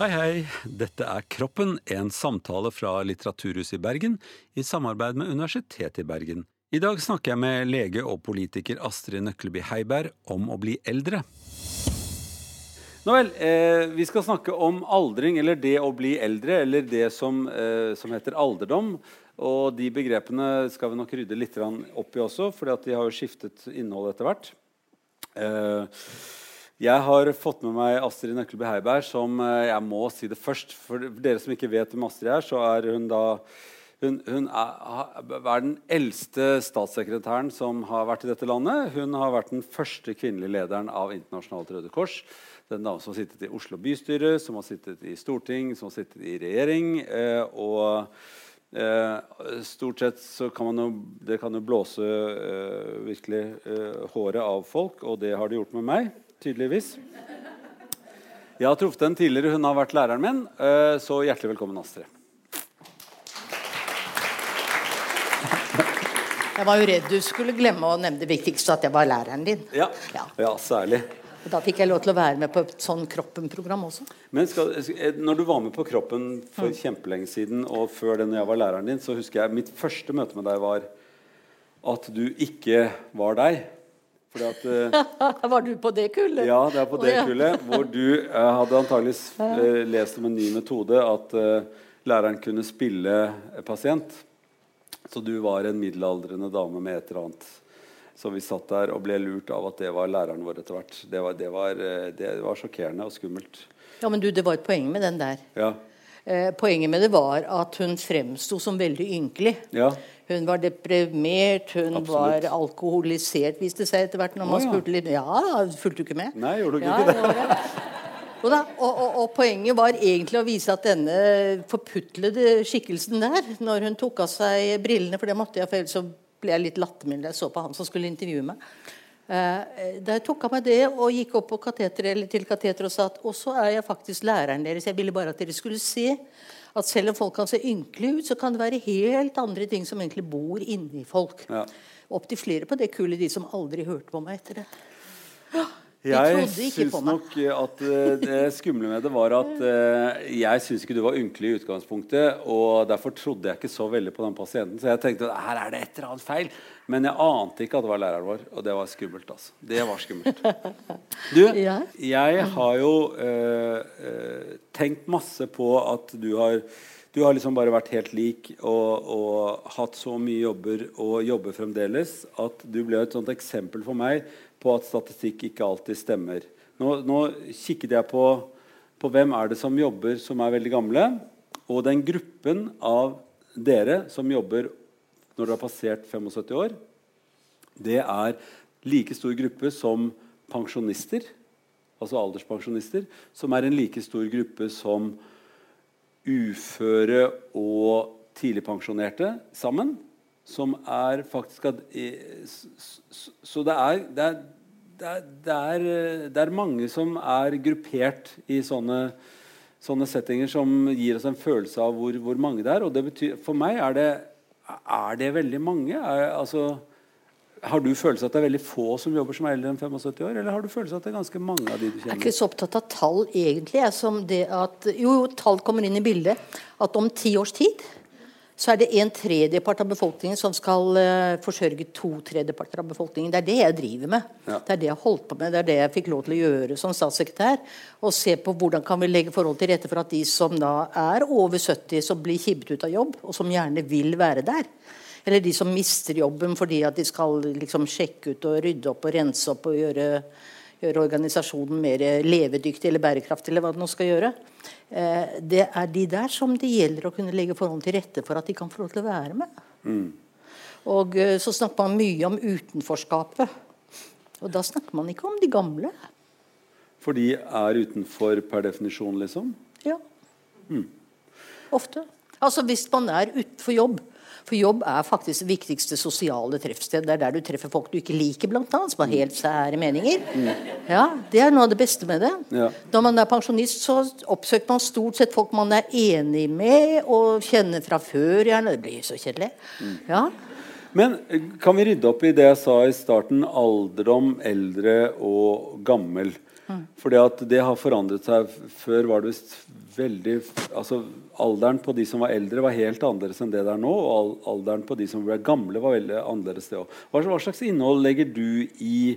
Hei, hei. Dette er Kroppen, en samtale fra Litteraturhuset i Bergen i samarbeid med Universitetet i Bergen. I dag snakker jeg med lege og politiker Astrid Nøkleby Heiberg om å bli eldre. Nå vel, eh, Vi skal snakke om aldring, eller det å bli eldre, eller det som, eh, som heter alderdom. Og de begrepene skal vi nok rydde litt opp i også, for de har jo skiftet innhold etter hvert. Eh, jeg har fått med meg Astrid Nøkkelby Heiberg, som eh, jeg må si det først. For dere som ikke vet hvem Astrid er, så er hun da hun, hun er, er, den eldste statssekretæren som har vært i dette landet. Hun har vært den første kvinnelige lederen av Internasjonalt Røde Kors. Den dame som har sittet i Oslo bystyre, som har sittet i storting, som har sittet i regjering. Eh, og eh, stort sett så kan man jo, det kan jo blåse eh, virkelig eh, håret av folk, og det har det gjort med meg tydeligvis. Jeg har truffet henne tidligere. Hun har vært læreren min. Eh, så hjertelig velkommen, Astrid. Jeg var jo redd du skulle glemme å nevne det viktigste, at jeg var læreren din. Ja, ja. ja særlig. Og Da fikk jeg lov til å være med på et sånn Kroppen-program også. Men skal, når du var med på Kroppen for mm. kjempelenge siden, og før det når jeg var læreren din, så husker jeg mitt første møte med deg var at du ikke var deg. At, var du på det kullet? Ja, det er på det oh, ja. kullet. Hvor du uh, hadde antakeligvis uh, lest om en ny metode at læreren kunne spille pasient. Så du var en middelaldrende dame med et eller annet. Så vi satt der og ble lurt av at det var læreren vår etter hvert. Det var, det var, det var sjokkerende og skummelt. Ja, Men du, det var et poeng med den der. Ja. poenget med det var at hun fremsto som veldig ynkelig. Ja. Hun var deprimert, hun Absolutt. var alkoholisert, viste det seg etter hvert. når man oh, ja. spurte litt. Ja, fulgte du ikke med? Nei, gjorde du ikke ja, det? det. Og, da, og, og, og, Poenget var egentlig å vise at denne forputlede skikkelsen der, når hun tok av seg brillene, for det måtte jeg, for ellers så ble jeg litt lattermild da jeg så på han som skulle intervjue meg. Eh, da jeg tok av meg det og gikk opp kateter, til kateteret og sa at og så er jeg faktisk læreren deres. Jeg ville bare at dere skulle se at selv om folk kan se ynkelige ut, så kan det være helt andre ting som egentlig bor inni folk. Ja. Opptil flere på det kullet, de som aldri hørte på meg etter det. De jeg syns nok at uh, det skumle med det var at uh, jeg syns ikke du var ynkelig i utgangspunktet. Og derfor trodde jeg ikke så veldig på den pasienten. Så jeg tenkte at her er det et eller annet feil. Men jeg ante ikke at det var læreren vår, og det var skummelt. altså. Det var skummelt. Du, jeg har jo uh, tenkt masse på at du har du har liksom bare vært helt lik og, og, hatt så mye jobber og jobber fremdeles at du ble et sånt eksempel for meg på at statistikk ikke alltid stemmer. Nå, nå kikket jeg på, på, hvem er det som jobber som er veldig gamle. Og den gruppen av dere som jobber når du har passert 75 år, det er like stor gruppe som pensjonister, altså alderspensjonister, som er en like stor gruppe som uføre og tidligpensjonerte sammen som er faktisk at Så det er, det er, det er, det er mange som er gruppert i sånne, sånne, settinger som gir oss en følelse av hvor, hvor mange det er. Og det betyr, for meg er det, er det veldig mange. Er, altså, har du følelse at det er veldig få som jobber som er eldre enn 75 år? Eller har du følelse at det er ganske mange av de du kjenner? Jeg er ikke så opptatt av tall, egentlig. som det at, jo, tall kommer inn i bildet. At om ti års tid så er det en tredjepart av befolkningen som skal uh, forsørge to tredjeparter av befolkningen. Det er det jeg driver med. Ja. Det er det jeg holdt på med, det er det jeg fikk lov til å gjøre som statssekretær. Og se på hvordan kan vi legge forhold til rette for at de som da er over 70, som blir kibbet ut av jobb, og som gjerne vil være der. Eller de som mister jobben fordi at de skal liksom sjekke ut og rydde opp og rense opp og gjøre gjøre organisasjonen mer levedyktig eller bærekraftig, eller hva det nå skal gjøre. Eh, det er de der som det gjelder å kunne legge forholdene til rette for at de kan få lov til å være med. Mm. Og eh, så snakker man mye om utenforskapet. Og da snakker man ikke om de gamle. For de er utenfor per definisjon, liksom? Ja. Mm. Ofte. Altså Hvis man er utenfor jobb, for jobb er faktisk det viktigste sosiale treffsted. Det er der du treffer folk du ikke liker, annet, som har helt sære meninger. Ja, Det er noe av det beste med det. Ja. Når man er pensjonist, så oppsøker man stort sett folk man er enig med og kjenner fra før. Gjerne. Det blir så kjedelig. Ja. Men kan vi rydde opp i det jeg sa i starten? Alderdom, eldre og gammel. Fordi at det har forandret seg. Før var det veldig altså Alderen på de som var eldre, var helt annerledes enn det det er nå. Og alderen på de som ble gamle, var veldig annerledes. det òg. Hva, slags innhold legger du i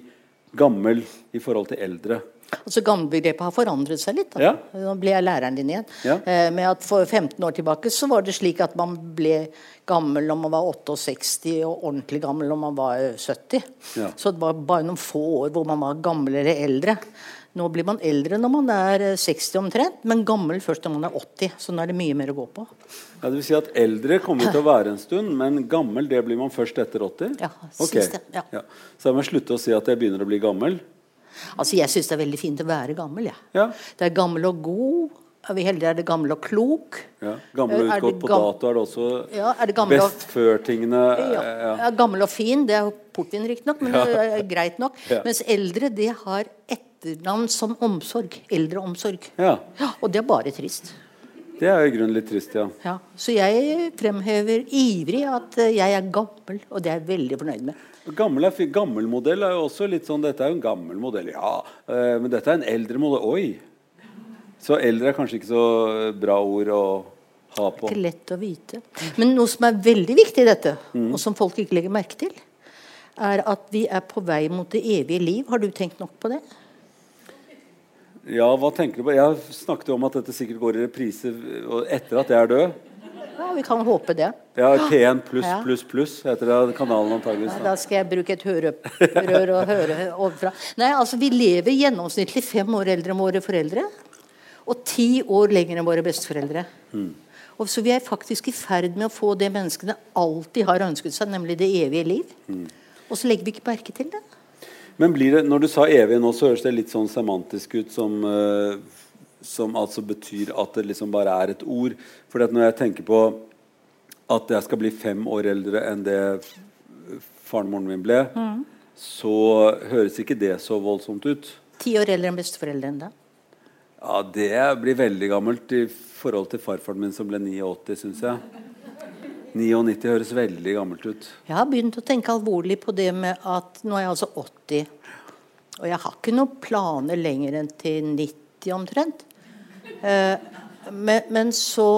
gammel i forhold til eldre? Altså Gammelbegrepet har forandret seg litt. Da. Ja. Nå blir jeg læreren din igjen. Ja. Eh, med at For 15 år tilbake så var det slik at man ble gammel når man var 68, og ordentlig gammel når man var eh, 70. Ja. Så det var bare noen få år hvor man var gammel eller eldre. Nå blir man eldre når man er eh, 60 omtrent, men gammel først når man er 80. Så nå er det mye mer å gå på. Ja, det vil si at Eldre kommer til å være en stund, men gammel det blir man først etter 80? Ja, okay. det, ja. Så jeg må slutte å si at jeg begynner å bli gammel? Altså Jeg syns det er veldig fint å være gammel. Ja. Ja. Det er gammel og god. Er vi heldige er det gammel og klok. ja. Gammel og utgått på dato er det også Ja, er det best før-tingene. Ja. eh, Ja. ja, Gammel og fin, det er portvin riktignok, men det er greit nok. Ja. Mens eldre, det har etternavn som omsorg. Eldreomsorg. Ja. Ja, og det er bare trist. Det er jo i grunnen litt trist, ja. Ja. Så jeg fremhever ivrig at eh, jeg er gammel, og det er jeg veldig fornøyd med. Gammel, er, gammel modell er jo også litt sånn Dette er jo en gammel modell, ja. eh, men dette er en eldre modell. Oi! Så eldre er kanskje ikke så bra ord å ha på. Ikke lett å vite. Men noe som er veldig viktig i dette, Mm. og som folk ikke legger merke til, er at vi er på vei mot det evige liv. Har du tenkt nok på det? Ja, hva tenker du på? Jeg snakket jo om at dette sikkert går i reprise etter at jeg er død. Ja, Vi kan håpe det. Ja, P1 pluss pluss pluss heter det kanalen antageligvis. Ja, Da. da skal jeg bruke et hørerør og høre overfra. Nei, altså Vi lever gjennomsnittlig fem år eldre enn våre foreldre. Og ti år lenger enn våre besteforeldre. Og Så vi er faktisk i ferd med å få det menneskene alltid har ønsket seg, nemlig det evige liv. Og så legger vi ikke merke til det. Men blir det, når du sa evig nå, så høres det litt sånn semantisk ut som eh, Som altså betyr at det liksom bare er et ord. For når jeg tenker på at jeg skal bli fem år eldre enn det faren og moren min ble, så høres ikke det så voldsomt ut. Ti år eldre enn besteforeldrene. da. Ja, det blir veldig gammelt i forhold til farfaren min som ble 89, syns jeg. 99 høres veldig gammelt ut. Jeg har begynt å tenke alvorlig på det med at nå er jeg altså 80. Og jeg har ikke noen planer lenger enn til 90 omtrent. Eh, men, men så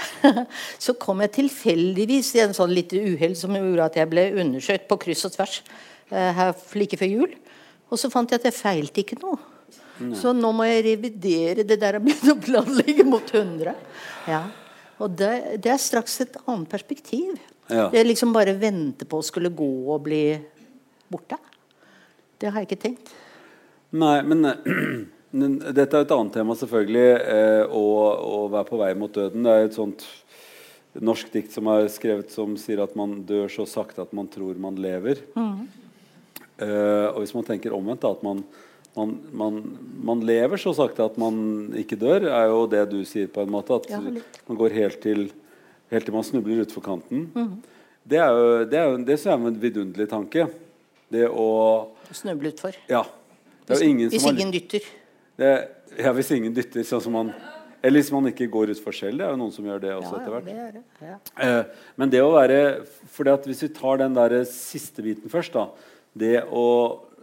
Så kom jeg tilfeldigvis i en sånn lite uhell som gjorde at jeg ble undersøkt på kryss og tvers eh, her like før jul. Og så fant jeg at jeg feilte ikke noe. Så nå må jeg revidere det der jeg begynte å planlegge mot 100. Ja. Og det, det er straks et annet perspektiv. Ja. Det liksom bare vente på å skulle gå og bli borte. Det har jeg ikke tenkt. Nei, men dette er et annet tema, selvfølgelig. Eh, å, å være på vei mot døden. Det er et sånt norsk dikt som er skrevet som sier at man dør så sakte at man tror man lever. Eh, og hvis man tenker omvendt, da, at man, man, man, man lever så sakte at man ikke dør, er jo det du sier, på en måte. At Ja, man går helt til, helt til man snubler utfor kanten. Det er jo, det er jo det er en vidunderlig tanke. Det å Snuble utfor. Ja. Det er Hvis, jo ingen hvis som har ingen dytter. det, ja, hvis ingen dytter, sånn som man Eller hvis man ikke går utfor selv. Det er jo noen som gjør det også Ja, etter hvert. det det. Ja. Eh, men det å være fordi at Hvis vi tar den der siste biten først, da. Det å,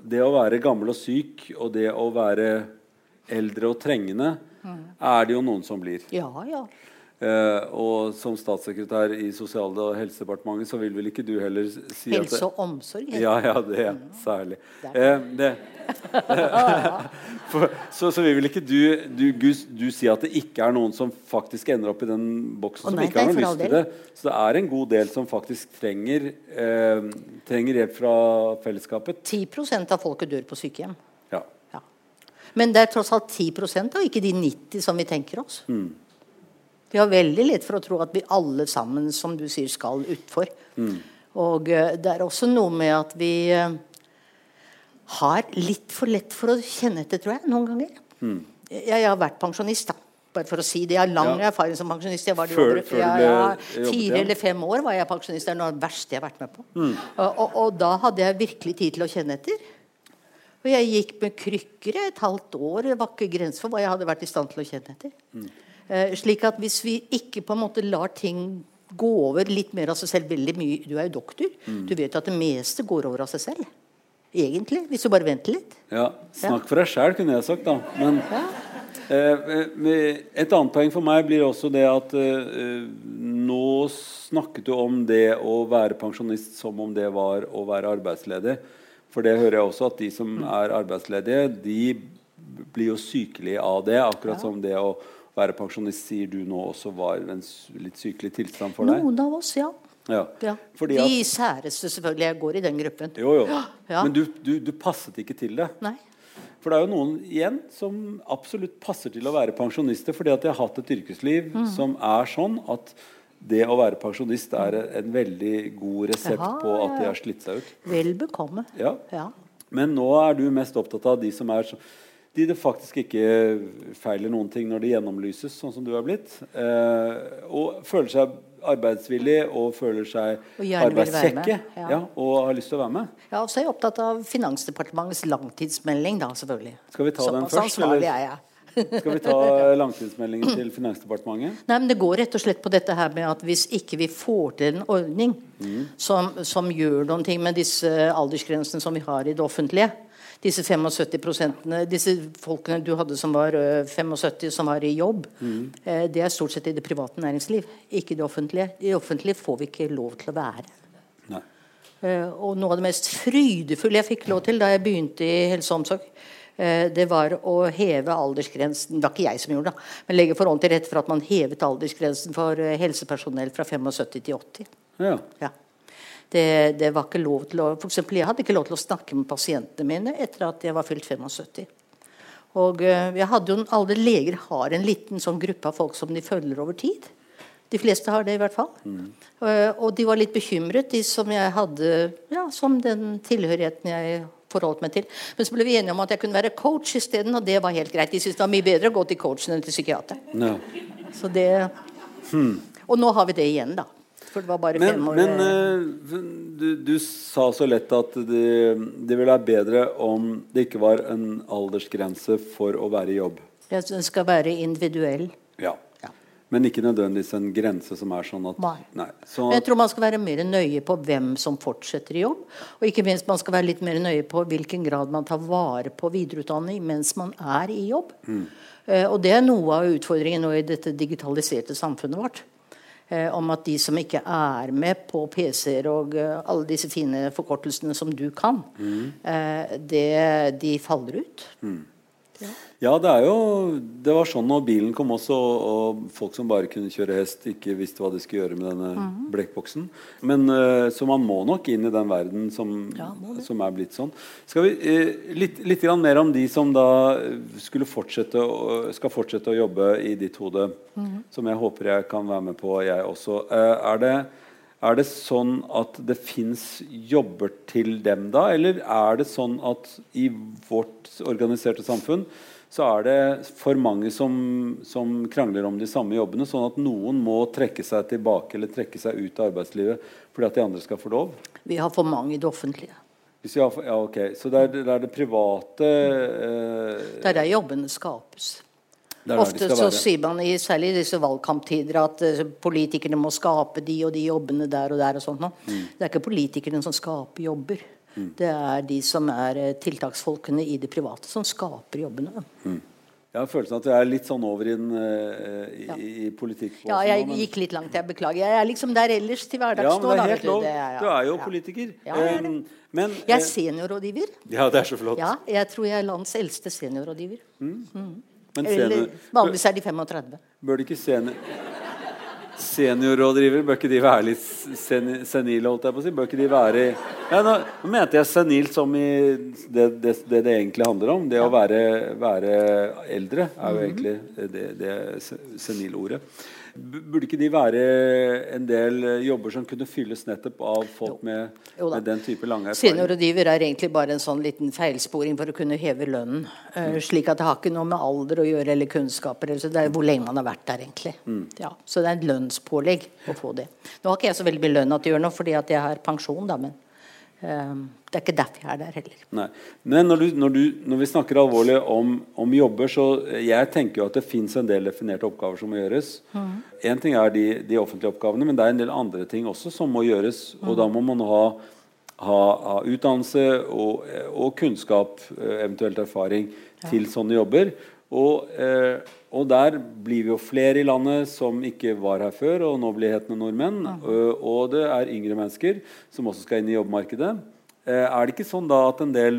det å være gammel og syk, og det å være eldre og trengende, er det jo noen som blir. ja, ja. Eh, og som statssekretær i Sosial- og helsedepartementet så vil vel ikke du heller si Helse og omsorg. ja, ja, det særlig. Det Eh, det. For, så, så vil ikke du, du, du si at det ikke er noen som faktisk ender opp i den boksen, Å, som nei, ikke har nei, noe for all lyst til det. Så det er en god del som faktisk trenger, eh, trenger hjelp fra fellesskapet. 10% av folket dør på sykehjem. Ja. Ja. Men det er tross alt 10% og ikke de 90 som vi tenker oss. Mm. Vi har veldig lett for å tro at vi alle sammen, som du sier, skal utfor. Mm. Og eh, det er også noe med at vi eh, har litt for lett for å kjenne etter, tror jeg, noen ganger. Jeg, jeg har vært pensjonist, da. Bare for å si det. Jeg har lang Mm. Ja. erfaring som pensjonist. Jeg var det Før- før jeg, jeg, Fire eller fem år var jeg pensjonist. Det er noe av det verste jeg har vært med på. Mm. Og, og, og da hadde jeg virkelig tid til å kjenne etter. Og jeg gikk med krykker et halvt år. Det var ikke grenser for hva jeg hadde vært i stand til å kjenne etter. Eh, slik at hvis vi ikke på en måte lar ting gå over litt mer av seg selv veldig mye Du er jo doktor. Du vet at det meste går over av seg selv. Egentlig. Hvis du bare venter litt. Ja, Snakk for deg sjæl, kunne jeg sagt, da. Men Ja. eh, et annet poeng for meg blir også det at eh, nå snakket du om det å være pensjonist som om det var å være arbeidsledig. For det hører jeg også at de som er arbeidsledige, de blir jo sykelige av det. Akkurat som det å være pensjonist sier du nå også var en litt sykelig tilstand for deg. Noen av oss, ja. Ja. ja. De særeste, selvfølgelig. Jeg går i den gruppen. jo, jo. Ja. Men du, du, du passet ikke til det. Nei. For det er jo noen igjen som absolutt passer til å være pensjonister fordi at de har hatt et yrkesliv Mm. som er sånn at det å være pensjonist er en veldig god resept Aha, på at de har slitt seg ut. Vel bekomme. Ja. Ja. Men nå er du mest opptatt av de som er så, de det faktisk ikke feiler noen ting når de gjennomlyses, sånn som du har blitt. Eh, og føler seg arbeidsvillig og føler seg Og arbeidskjekke. ja. Ja, og har lyst til å være med. Ja, og så er jeg opptatt av Finansdepartementets langtidsmelding, da, selvfølgelig. Skal vi ta den først, eller? er jeg. Skal vi ta langtidsmeldingen til Finansdepartementet? Nei, men Det går rett og slett på dette her med at hvis ikke vi får til en ordning som, som gjør noen ting med disse aldersgrensene som vi har i det offentlige disse 75 prosentene, disse folkene du hadde som var 75, som var i jobb, mm. det er stort sett i det private næringsliv, ikke i det offentlige. I det offentlige får vi ikke lov til å være. Nei. Eh, og noe av det mest frydefulle jeg fikk lov til da jeg begynte i helse og omsorg, eh, det var å heve aldersgrensen Det var ikke jeg som gjorde det, men legge forholdene til rette for at man hevet aldersgrensen for eh, helsepersonell fra 75 til 80. Ja. Ja. Det, det var ikke lov til å for eksempel, Jeg hadde ikke lov til å snakke med pasientene mine etter at jeg var fylt 75. Og eh, jeg hadde jo, Alle leger har en liten sånn gruppe av folk som de følger over tid. De fleste har det, i hvert fall. Eh, og de var litt bekymret, de som jeg hadde ja, som den tilhørigheten jeg forholdt meg til. Men så ble vi enige om at jeg kunne være coach isteden, og det var helt greit. De syntes det var mye bedre å gå til coachen enn til psykiater. No. Så det Og nå har vi det igjen, da. For det var bare Men, fem år men eh, du, du sa så lett at det, det ville være bedre om det ikke var en aldersgrense for å være i jobb. Ja, Den skal være individuell. Ja. Ja. Men ikke nødvendigvis en grense som er sånn at Nei. Så, Jeg tror man skal være mer nøye på hvem som fortsetter i jobb. Og ikke minst man skal være litt mer nøye på hvilken grad man tar vare på videreutdanning mens man er i jobb. Eh, og det er noe av utfordringen nå i dette digitaliserte samfunnet vårt. Eh, om at de som ikke er med på PC-er og eh, alle disse fine forkortelsene som du kan, mm. det, de faller ut. ja, det er jo Det var sånn når bilen kom også, og, folk som bare kunne kjøre hest, ikke visste hva de skulle gjøre med denne Mhm. blekkboksen. Men eh, Så man må nok inn i den verden som, Ja, som er blitt sånn. Skal vi eh, litt, litt mer om de som da eh, skulle fortsette skal fortsette å jobbe i ditt hode, Mhm. som jeg håper jeg kan være med på, jeg også. Er det er det sånn at det fins jobber til dem da, eller er det sånn at i vårt organiserte samfunn så er det for mange som, som krangler om de samme jobbene, sånn at noen må trekke seg tilbake eller trekke seg ut av arbeidslivet fordi at de andre skal få lov? Vi har for mange i det offentlige. Har, ja, ok. Så det er det, er det private eh, Det er der jobbene skapes. er der Ofte så sier man, i, særlig i disse valgkamptider, at uh, politikerne må skape de og de jobbene der og der. og sånt. Mm. Det er ikke politikerne som skaper jobber. Det er de som er eh, tiltaksfolkene i det private, som skaper jobbene. Jeg har følelsen at jeg er litt sånn over i, den, eh, i, i politikk. Ja, jeg gikk litt langt, jeg beklager. Jeg er liksom der ellers til hverdags Ja, men det er helt lov. Det. Du er jo Ja. politiker. Ja, jeg er det. Um, men Jeg er eh, seniorrådgiver. Ja, det er så flott. Ja, jeg tror jeg er lands eldste seniorrådgiver. Men Eller senior, vanligvis er de 35. bør det ikke senior, seniorrådgiver Bør ikke de være litt sen senile, holdt jeg på å si? Bør ikke de være ja, nå, mente jeg senilt som i det det, det, det egentlig handler om. Det å være, være eldre er jo egentlig det, det senilordet. Burde ikke de være en del eh, jobber som kunne fylles nettopp av folk med, med den type lange erfaring? Seniorrådgiver er egentlig bare en sånn liten feilsporing for å kunne heve lønnen. Mm. slik at det har ikke noe med alder å gjøre eller kunnskaper. eller så Det er hvor lenge man har vært der, egentlig. Ja, så det er et lønnspålegg å få det. Nå har ikke jeg så veldig mye lønn at det gjør noe, fordi at jeg har pensjon, da, men eh, det er ikke derfor jeg er der heller. Nei. Men når, du, når, du, når vi snakker alvorlig om, om jobber, så jeg tenker jo at det fins en del definerte oppgaver som må gjøres. Én ting er de, de offentlige oppgavene, men det er en del andre ting også som må gjøres. Og da må man ha ha, ha utdannelse og, og, kunnskap, eventuelt erfaring, ja. til sånne jobber. Og, eh, og, der blir vi jo flere i landet som ikke var her før, og nå blir hetende nordmenn. Uh, og det er yngre mennesker som også skal inn i jobbmarkedet. Eh, er det ikke sånn da at en del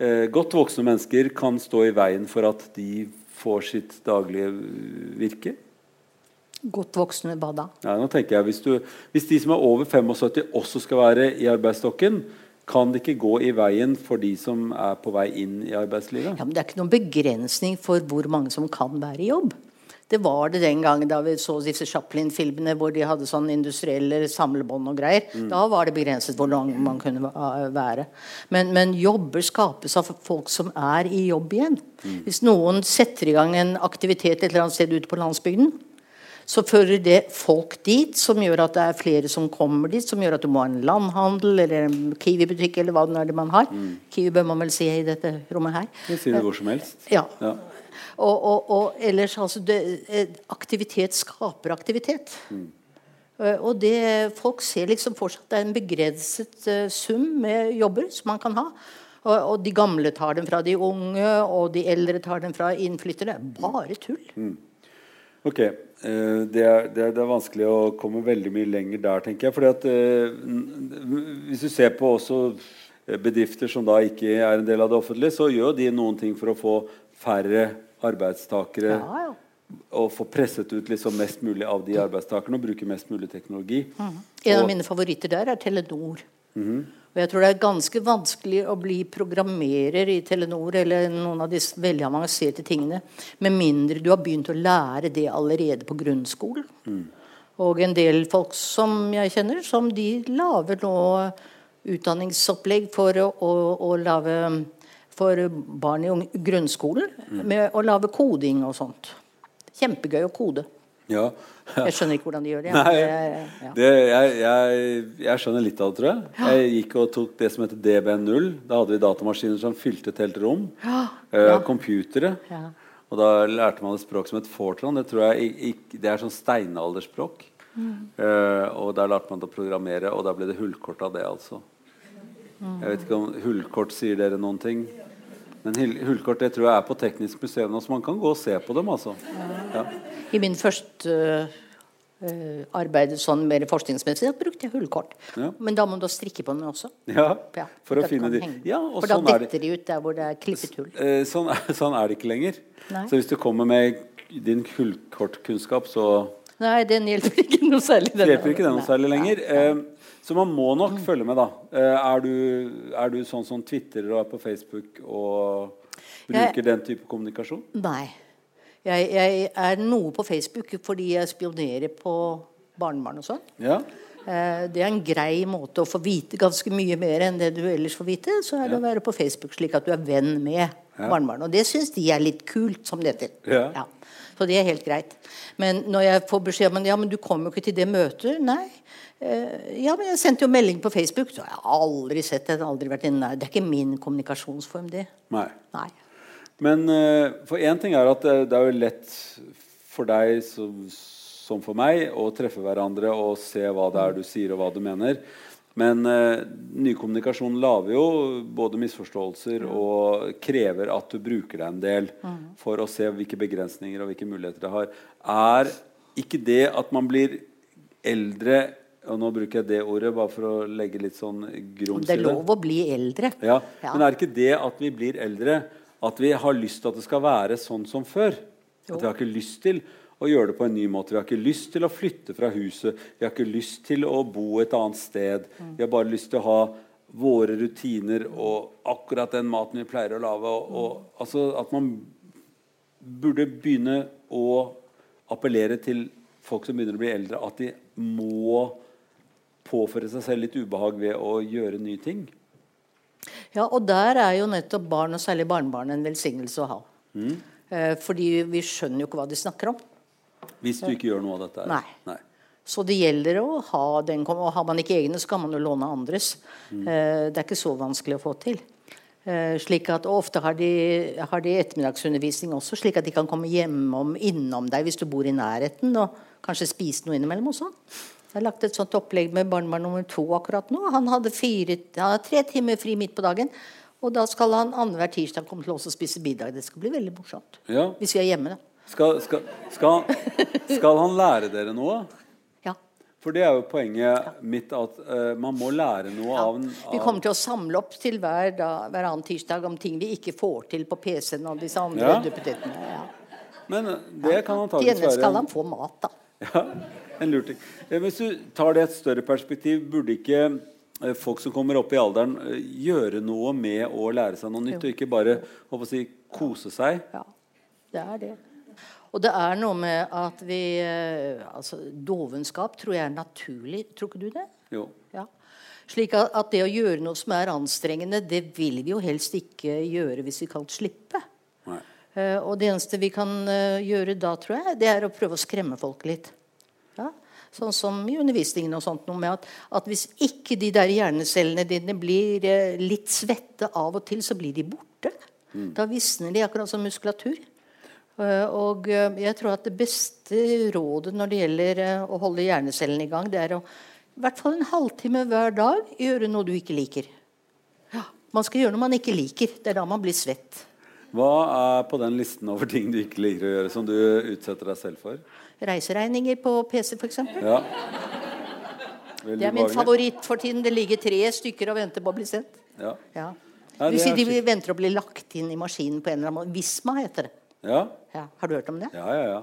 eh, godt voksne mennesker kan stå i veien for at de får sitt daglige virke? Godt voksne hva da? Ja, nå tenker jeg, hvis, du, hvis, de som er over 75 også skal være i arbeidsstokken, kan det ikke gå i veien for de som er på vei inn i arbeidslivet? Ja, men Det er ikke noen begrensning for hvor mange som kan være i jobb. Det var det den gangen da vi så disse Chaplin-filmene hvor de hadde sånn industrielle samlebånd og greier. Mm. Da var det begrenset hvor lang man kunne være. Men, men, jobber skapes av folk som er i jobb igjen. Mm. Hvis noen setter i gang en aktivitet et eller annet sted ute på landsbygden, så fører det folk dit, som gjør at det er flere som kommer dit. Som gjør at du må ha en landhandel eller en Kiwi-butikk eller hva det er det man har. Mm. Kiwi bør man vel si i dette rommet her. Det sier det hvor som helst. Ja. ja. Og, og, og, ellers altså det, eh, Aktivitet skaper aktivitet. Mm. Uh, og det, folk ser liksom fortsatt at det er en begrenset uh, sum med jobber som man kan ha. Og, de gamle tar den fra de unge, og de eldre tar den fra innflyttere. Bare tull. Mm. Ok, eh, det er, det, er, det er, vanskelig å komme veldig mye lenger der, tenker jeg. Fordi at eh, Hvis du ser på også eh, bedrifter som da ikke er en del av det offentlige, så gjør de noen ting for å få færre arbeidstakere. Ja, ja. Og få presset ut liksom mest mulig av de arbeidstakerne og bruke mest mulig teknologi. Mm. En av mine favoritter der er Telenor. Mm -hmm. Og jeg tror det er ganske vanskelig å bli programmerer i Telenor eller noen av disse veldig avanserte tingene, med mindre du har begynt å lære det allerede på grunnskolen. Mm. Og en del folk som jeg kjenner, som de lager nå utdanningsopplegg for å, å, å lage for barn i grunnskolen, mm. med å lage koding og sånt. Kjempegøy å kode. Ja. Jeg skjønner ikke hvordan de gjør det. Nei, ja. det jeg, jeg, jeg, skjønner litt av det, tror jeg. Jeg gikk og tok det som heter DB0. Da hadde vi datamaskiner som fylte et helt rom. Ja. Uh, computere. Og da lærte man et språk som het Fortran. Det tror jeg det er sånn steinalderspråk. Mm. Uh, og der lærte man det å programmere, og da ble det hullkort av det, altså. Mm. Jeg vet ikke om hullkort sier dere noen ting? Men hullkort det tror jeg er på Teknisk museum, så man kan gå og se på dem. altså. Ja. I min første uh, arbeid sånn mer forskningsmessig brukte jeg hullkort. Ja. Men da må du strikke på den også. Ja, for å finne de. Ja, for da sånn detter de ut der hvor det er klippet hull. Uh, sånn, sånn, er det ikke lenger. Nei. Så hvis du kommer med din hullkortkunnskap, så Nei, den hjelper ikke noe særlig. Den hjelper ikke den noe særlig lenger. Uh, så man må nok følge med, da. Eh, er du, er du, sånn som twitterer og er på Facebook og bruker jeg, den type kommunikasjon? Nei. Jeg, jeg, er noe på Facebook fordi jeg spionerer på barnebarn og sånn. Ja. Eh, det er en grei måte å få vite ganske mye mer enn det du ellers får vite. Så er det ja. å være på Facebook slik at du er venn med ja. barnebarn. Og det syns de er litt kult, som det heter. Ja. ja. Så det er helt greit. Men når jeg får beskjed om ja, men du kommer jo ikke til det møtet Nei. Eh, ja, men jeg sendte jo melding på Facebook. Så jeg har aldri sett det. Aldri vært inne. Det er ikke min kommunikasjonsform, det. Nei. Nei. Men uh, for én ting er at det, det, er jo lett for deg som, som, for meg å treffe hverandre og se hva det er du sier, og hva du mener. Men eh, ny kommunikasjon lager jo både misforståelser og krever at du bruker deg en del mm. for å se hvilke begrensninger og hvilke muligheter det har. Er ikke det at man blir eldre og nå bruker jeg det ordet bare for å legge litt sånn grums i det. Det er lov å bli eldre. Ja, ja. Men er ikke det at vi blir eldre, at vi har lyst til at det skal være sånn som før? Jo. At vi har ikke lyst til å gjøre det på en ny måte. Vi har ikke lyst til å flytte fra huset. Vi har ikke lyst til å bo et annet sted. Vi har bare lyst til å ha våre rutiner og akkurat den maten vi pleier å lage. Altså at man burde begynne å appellere til folk som begynner å bli eldre, at de må påføre seg selv litt ubehag ved å gjøre nye ting. Ja, og der er jo nettopp barn, og særlig barnebarn, en velsignelse å ha. Mm. Eh, fordi vi skjønner jo ikke hva de snakker om. Hvis du ikke gjør noe av dette? Nei. Nei. Så det gjelder å ha den Og har man ikke egne, så kan man jo låne andres. Mm. Eh, det er ikke så vanskelig å få til. Eh, slik at, og Ofte har de, har de, ettermiddagsundervisning også, slik at de kan komme hjemom innom deg hvis du bor i nærheten, og kanskje spise noe innimellom. og sånn. Jeg har lagt et sånt opplegg med barnebarn nummer to akkurat nå. Han hadde fire, han hadde tre timer fri midt på dagen. Og da skal han annenhver tirsdag komme til oss og spise middag. Det skal bli veldig morsomt. Ja. Hvis vi er hjemme, da. Skal, skal, skal, skal han lære dere noe? Ja. For det er jo poenget mitt at uh, man må lære noe av, en- Vi kommer til å samle opp til hver, da, hver annen tirsdag om ting vi ikke får til på PC-en og disse andre Ja. duppetittene. Ja. Men det kan Til antakeligvis gjengjeld skal han få mat, da. ja, en lur ting. Eh, Hvis du tar det i et større perspektiv, burde ikke eh, folk som kommer opp i alderen, eh, gjøre noe med å lære seg noe nytt, og ikke bare si, kose seg? Ja, det er det. Og det er noe med at vi eh, Altså, dovenskap tror jeg er naturlig. Tror ikke du det? Jo. Ja. Slik at, det å gjøre noe som er anstrengende, det vil vi jo helst ikke gjøre hvis vi kan slippe. Nei. Eh, og det eneste vi kan eh, gjøre da, tror jeg, det er å prøve å skremme folk litt. Ja? Sånn som i undervisningen og sånt noe med at, at hvis ikke de der hjernecellene dine blir litt svette av og til, så blir de borte. Da visner de akkurat som muskulatur. Eh, og eh, jeg tror at det beste rådet når det gjelder eh, å holde hjernecellene i gang, det er å i hvert fall en halvtime hver dag gjøre noe du ikke liker. Ja, Man skal gjøre noe man ikke liker. Det er da man blir svett. Hva er på den listen over ting du ikke liker å gjøre, som du utsetter deg selv for? Reiseregninger på PC, f.eks. Ja. Veldig Det er min favoritt for tiden. Det ligger tre stykker og venter på å bli sendt. Ja. Ja. Ja, Du sier er de venter å bli lagt inn i maskinen på en eller annen måte. Visma heter det. Ja. Ja. Har du hørt om det? ja, ja, ja.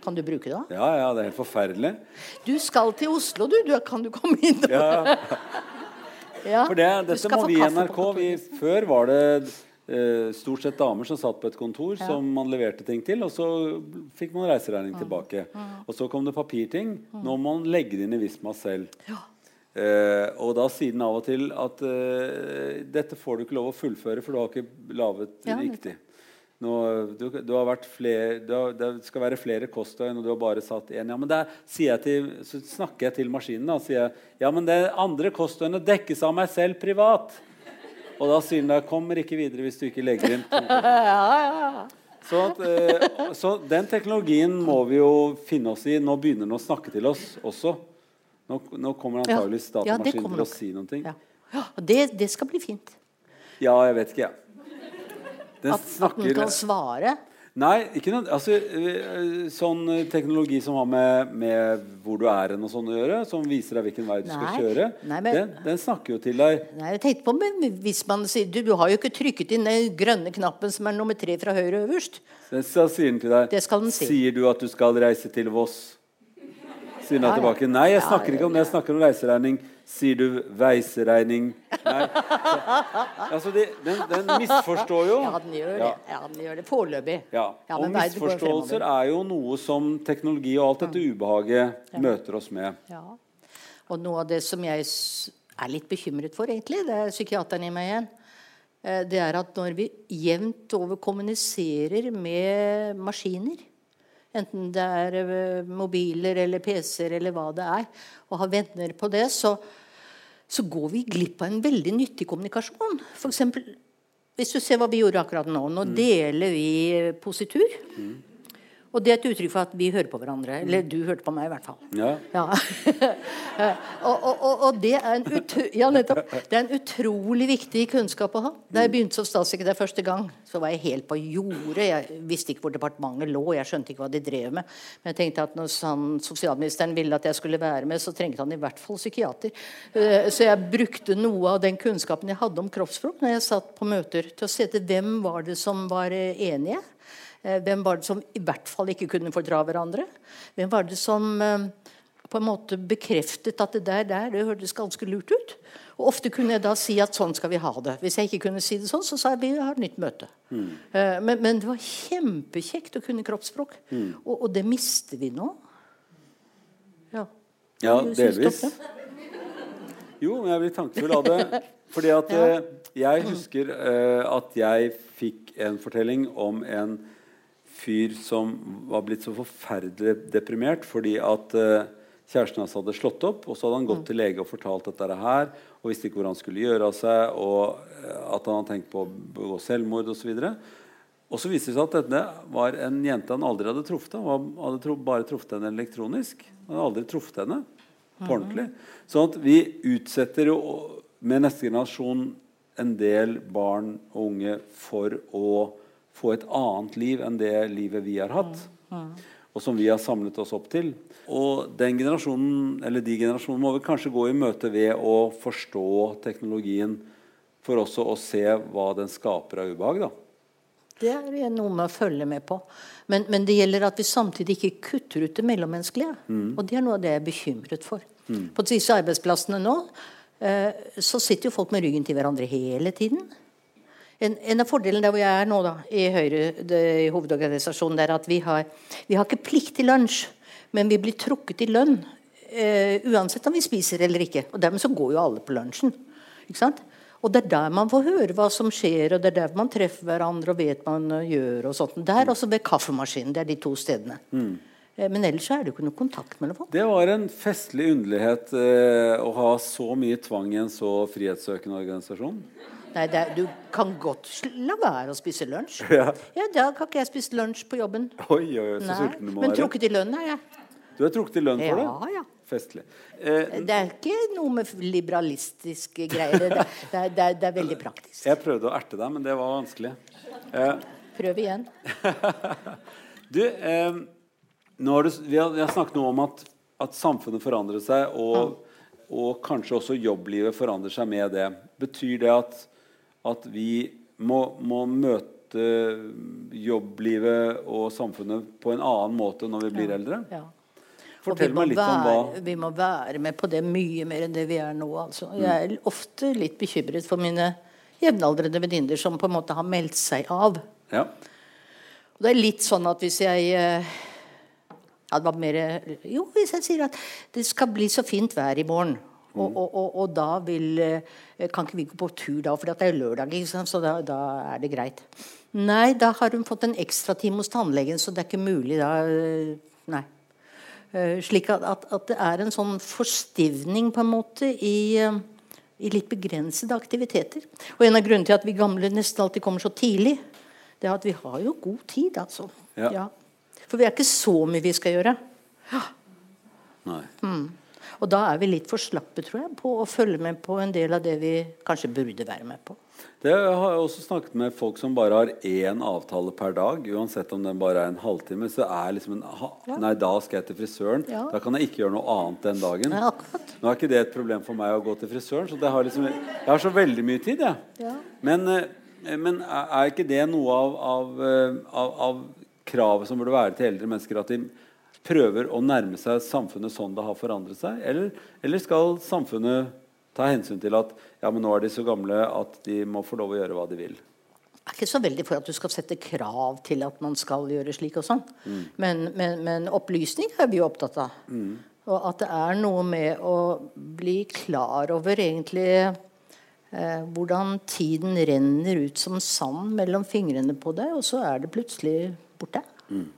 Kan du bruke det? da? Ja, ja, det er helt forferdelig. Du skal til Oslo, du. du kan du komme inn? Ja, Ja. for det, dette må vi i NRK vi. Før var det eh, stort sett damer som satt på et kontor som man leverte ting til, og så fikk man reiseregning tilbake. Og så kom det papirting. Nå må man legge det inn i Visma selv. Eh, og da sier den av og til at eh, dette får du ikke lov å fullføre, for du har ikke laget Ja, riktig. Nå, du, du har vært flere, du har, det skal være flere kostøy og du har bare satt én. Ja, men der sier jeg til, så snakker jeg til maskinen og sier ja, men det andre kostøyene dekkes av meg selv privat. Og da sier den da kommer ikke videre hvis du ikke legger inn to. Så, at, eh, så den teknologien må vi jo finne oss i. Nå begynner den å snakke til oss også. Nå, nå kommer antakeligvis datamaskinen Ja, kommer til å si noe. Ja. Ja, det, det skal bli fint. Ja, jeg vet ikke, jeg. Den At, at den kan svare. Nei, ikke noe altså, øh, Sånn øh, teknologi som har med, med hvor du er hen og sånn å gjøre, som viser deg hvilken vei du skal kjøre, Nei, men- den, den snakker jo til deg. Nei, jeg tenkte på men hvis man sier du, du har jo ikke trykket inn den grønne knappen som er nummer tre fra høyre øverst. Den, så sier den til deg Det skal den si. Sier du at du skal reise til Voss? Sier den Ja, ja. tilbake. Nei, jeg Ja, snakker ikke om det. Jeg snakker om reiseregning. Sier du veiseregning? Nei. Altså, de, den, den misforstår jo. Ja, den gjør Ja. det. Ja, den gjør det Foreløpig. Ja. Ja, og misforståelser er jo noe som teknologi og alt dette ubehaget møter oss med. Ja. Og noe av det som jeg er litt bekymret for, egentlig, det er psykiateren i meg igjen, eh, det er at når vi jevnt over kommuniserer med maskiner, enten det er eh, mobiler eller PC-er eller hva det er, og har venner på det, så, så går vi glipp av en veldig nyttig kommunikasjon. For eksempel, hvis du ser hva vi gjorde akkurat nå. Nå deler vi positur. Og det er et uttrykk for at vi hører på hverandre. Eller du hørte på meg, i hvert fall. Ja. Ja. og, og, og, og det, er ja, det er en utrolig viktig kunnskap å ha. Da jeg begynte som statssekretær første gang, så var jeg helt på jordet. Jeg visste ikke hvor departementet lå, jeg skjønte ikke hva de drev med. Men jeg tenkte at når han, sosialministeren ville at jeg skulle være med, så trengte han i hvert fall psykiater. Eh, Så jeg brukte noe av den kunnskapen jeg hadde om kroppsspråk når jeg satt på møter, til å se til hvem var det som var eh, enige. Eh, Hvem var det som i hvert fall ikke kunne fordra hverandre? Hvem var det som eh, på en måte bekreftet at det der, der det hørtes ganske lurt ut? Og Ofte kunne jeg da si at sånn skal vi ha det. Hvis jeg ikke kunne si det sånn, så sa jeg vi har et nytt møte. Mm. Men, men det var kjempekjekt å kunne kroppsspråk. Og, og det mister vi nå. Ja, Ja, delvis. Jo, men jeg blir tankefull av det. Fordi at Ja. eh, jeg husker uh, at jeg fikk en fortelling om en fyr som var blitt så forferdelig deprimert fordi at eh, kjæresten hans hadde slått opp, og så hadde han gått til lege og fortalt dette her, og visste ikke hvor han skulle gjøre av seg, og eh, at han hadde tenkt på å begå selvmord osv. Og så viste det seg at dette var en jente han aldri hadde truffet. Han hadde tro, bare truffet henne elektronisk. Han hadde aldri truffet henne. på ordentlig. Sånn at vi utsetter jo med neste generasjon en del barn og unge for å få et annet liv enn det livet vi har hatt. Og som vi har samlet oss opp til. Og den generasjonen, eller de generasjonene må vi kanskje gå i møte ved å forstå teknologien for også å se hva den skaper av ubehag. da. Det er noe med å følge med på. Men, men, det gjelder at vi samtidig ikke kutter ut det mellommenneskelige. Mm. Og det er noe av det jeg er bekymret for. Mm. På disse arbeidsplassene nå eh, så sitter jo folk med ryggen til hverandre hele tiden. En, en av fordelene der hvor jeg er nå, da, i Høyre, det, i hovedorganisasjonen, er at vi har, vi har ikke plikt til lunsj, men vi blir trukket i lønn. Eh, uansett om vi spiser eller ikke. Og dermed så går jo alle på lunsjen. Ikke sant? Og det er der man får høre hva som skjer, og det er der man treffer hverandre og vet man gjør. og sånt. Der også ved kaffemaskinen. Det er de to stedene. Mm. Men ellers er det jo ikke noe kontakt mellom folk. Det var en festlig underlighet eh, å ha så mye tvang i en så frihetssøkende organisasjon. Nei, er, Du kan godt la være å spise lunsj. Ja. ja, Da kan ikke jeg spise lunsj på jobben. Oi, oi, oi, så sulten du må Men trukket i lønn er jeg. Du er trukket i lønn for det? Ja, ja. Festlig. Eh, det er ikke noe med liberalistiske greier. Det, det, det, det, er veldig praktisk. Jeg prøvde å erte deg, men det var vanskelig. Eh. Prøv igjen. du, eh, du vi, har, vi, har, snakket noe om at, at samfunnet forandrer seg, og, mm. og, kanskje også jobblivet forandrer seg med det. Betyr det at, at vi må, må møte jobblivet og samfunnet på en annen måte når vi blir ja. eldre? Ja. Fortell meg litt være, om hva Vi må være med på det mye mer enn det vi er nå. Altså. Jeg er ofte litt bekymret for mine jevnaldrende venninner som på en måte har meldt seg av. Ja. Og det er litt sånn at hvis jeg eh, ja, det var mer, Jo, hvis jeg sier at det skal bli så fint vær i morgen, mm. og, og, og da vil eh, Kan ikke vi gå på tur da, for det er lørdag, så da, da, er det greit. Nei, da har hun fått en ekstratime hos tannlegen, så det er ikke mulig da. Eh, nei. Eh, slik at, at, at, det er en sånn forstivning på en måte i, i, litt begrensede aktiviteter. Og en av grunnene til at vi gamle nesten alltid kommer så tidlig, det er at vi har jo god tid, altså. Ja. Ja. For vi er ikke så mye vi skal gjøre. Ja. Mm. Og da er vi litt for slappe, tror jeg, på å følge med på en del av det vi kanskje burde være med på. Det har jeg også snakket med folk som bare har én avtale per dag. Uansett om den bare er en halvtime. Så er liksom en ha, Nei, da skal jeg til frisøren. Ja. Da kan jeg ikke gjøre noe annet den dagen. Ja, Nå er ikke det et problem for meg å gå til frisøren, så har liksom, jeg har så veldig mye tid, jeg. Men, eh, men, er ikke det noe av, av, eh, av, av kravet som burde være til eldre mennesker? At de prøver å nærme seg samfunnet sånn det har forandret seg? Eller, eller skal samfunnet ta hensyn til at ja, men nå er de så gamle at de må få lov å gjøre hva de vil. Jeg er ikke så veldig for at du skal sette krav til at man skal gjøre slik og sånn. Mm. Men, men, men, opplysning er vi jo opptatt av. Mm. Og at det er noe med å bli klar over egentlig eh, hvordan tiden renner ut som sand mellom fingrene på deg, og så er det plutselig borte. Mm.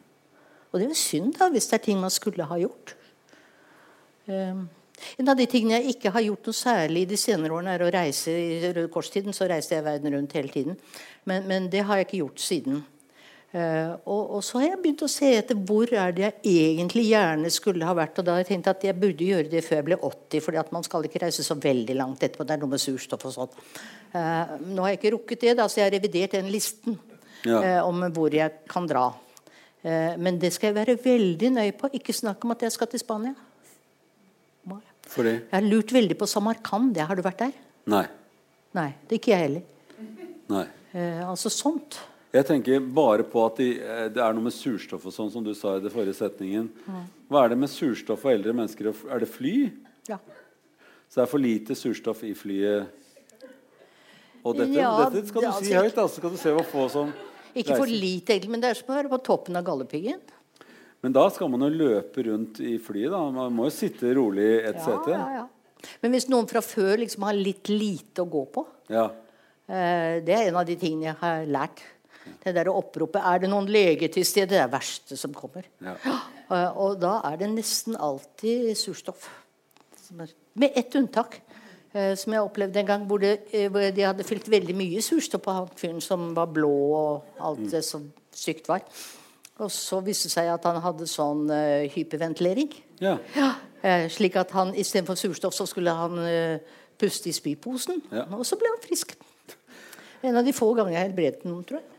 Og det er jo synd da, hvis det er ting man skulle ha gjort. Um, en av de tingene jeg ikke har gjort noe særlig de senere årene, er å reise. I Røde Kors-tiden så reiste jeg verden rundt hele tiden. Men, men det har jeg ikke gjort siden. Uh, og, og, så har jeg begynt å se etter hvor er det jeg egentlig gjerne skulle ha vært. Og da har jeg tenkt at jeg burde gjøre det før jeg ble 80, fordi at man skal ikke reise så veldig langt etterpå. Det er noe med surstoff og sånn. Uh, nå har jeg ikke rukket det, da, så jeg har revidert den listen ja. uh, om hvor jeg kan dra. Men det skal jeg være veldig nøye på. Ikke snakk om at jeg skal til Spania. Fordi? Jeg har lurt veldig på Samarkand. Har du vært der? Nei. Nei, Det er ikke jeg heller. Nei. Eh, altså sånt. Jeg tenker bare på at de, eh, det er noe med surstoff og sånn, som du sa i den forrige setningen. Hva er det med surstoff og eldre mennesker? Er det fly? Ja. Så det er for lite surstoff i flyet? Og dette, ja, dette skal du si altså, høyt, da, så skal du se hva få som Ikke for lite, egentlig, men det er som å være på toppen av Galdhøpiggen. Men da skal man jo løpe rundt i flyet. da. Man må jo sitte rolig i et ja, sete. Ja, ja. Men hvis noen fra før liksom har litt lite å gå på ja. eh, Det er en av de tingene jeg har lært. Det der oppropet 'Er det noen lege til stede?' Det er det verste som kommer. Ja. Eh, og da er det nesten alltid surstoff. Med ett unntak. Eh, som jeg opplevde en gang, hvor, det, eh, hvor, de hadde fylt veldig mye surstoff på han fyren som var blå, og alt mm. det som stygt var. Og så viste det seg at han hadde sånn uh, hyperventilering. Ja. Eh, slik at han istedenfor surstoff så skulle han uh, puste i spyposen. Ja. Og så ble han frisk. En av de få ganger jeg helbredet noen, tror jeg.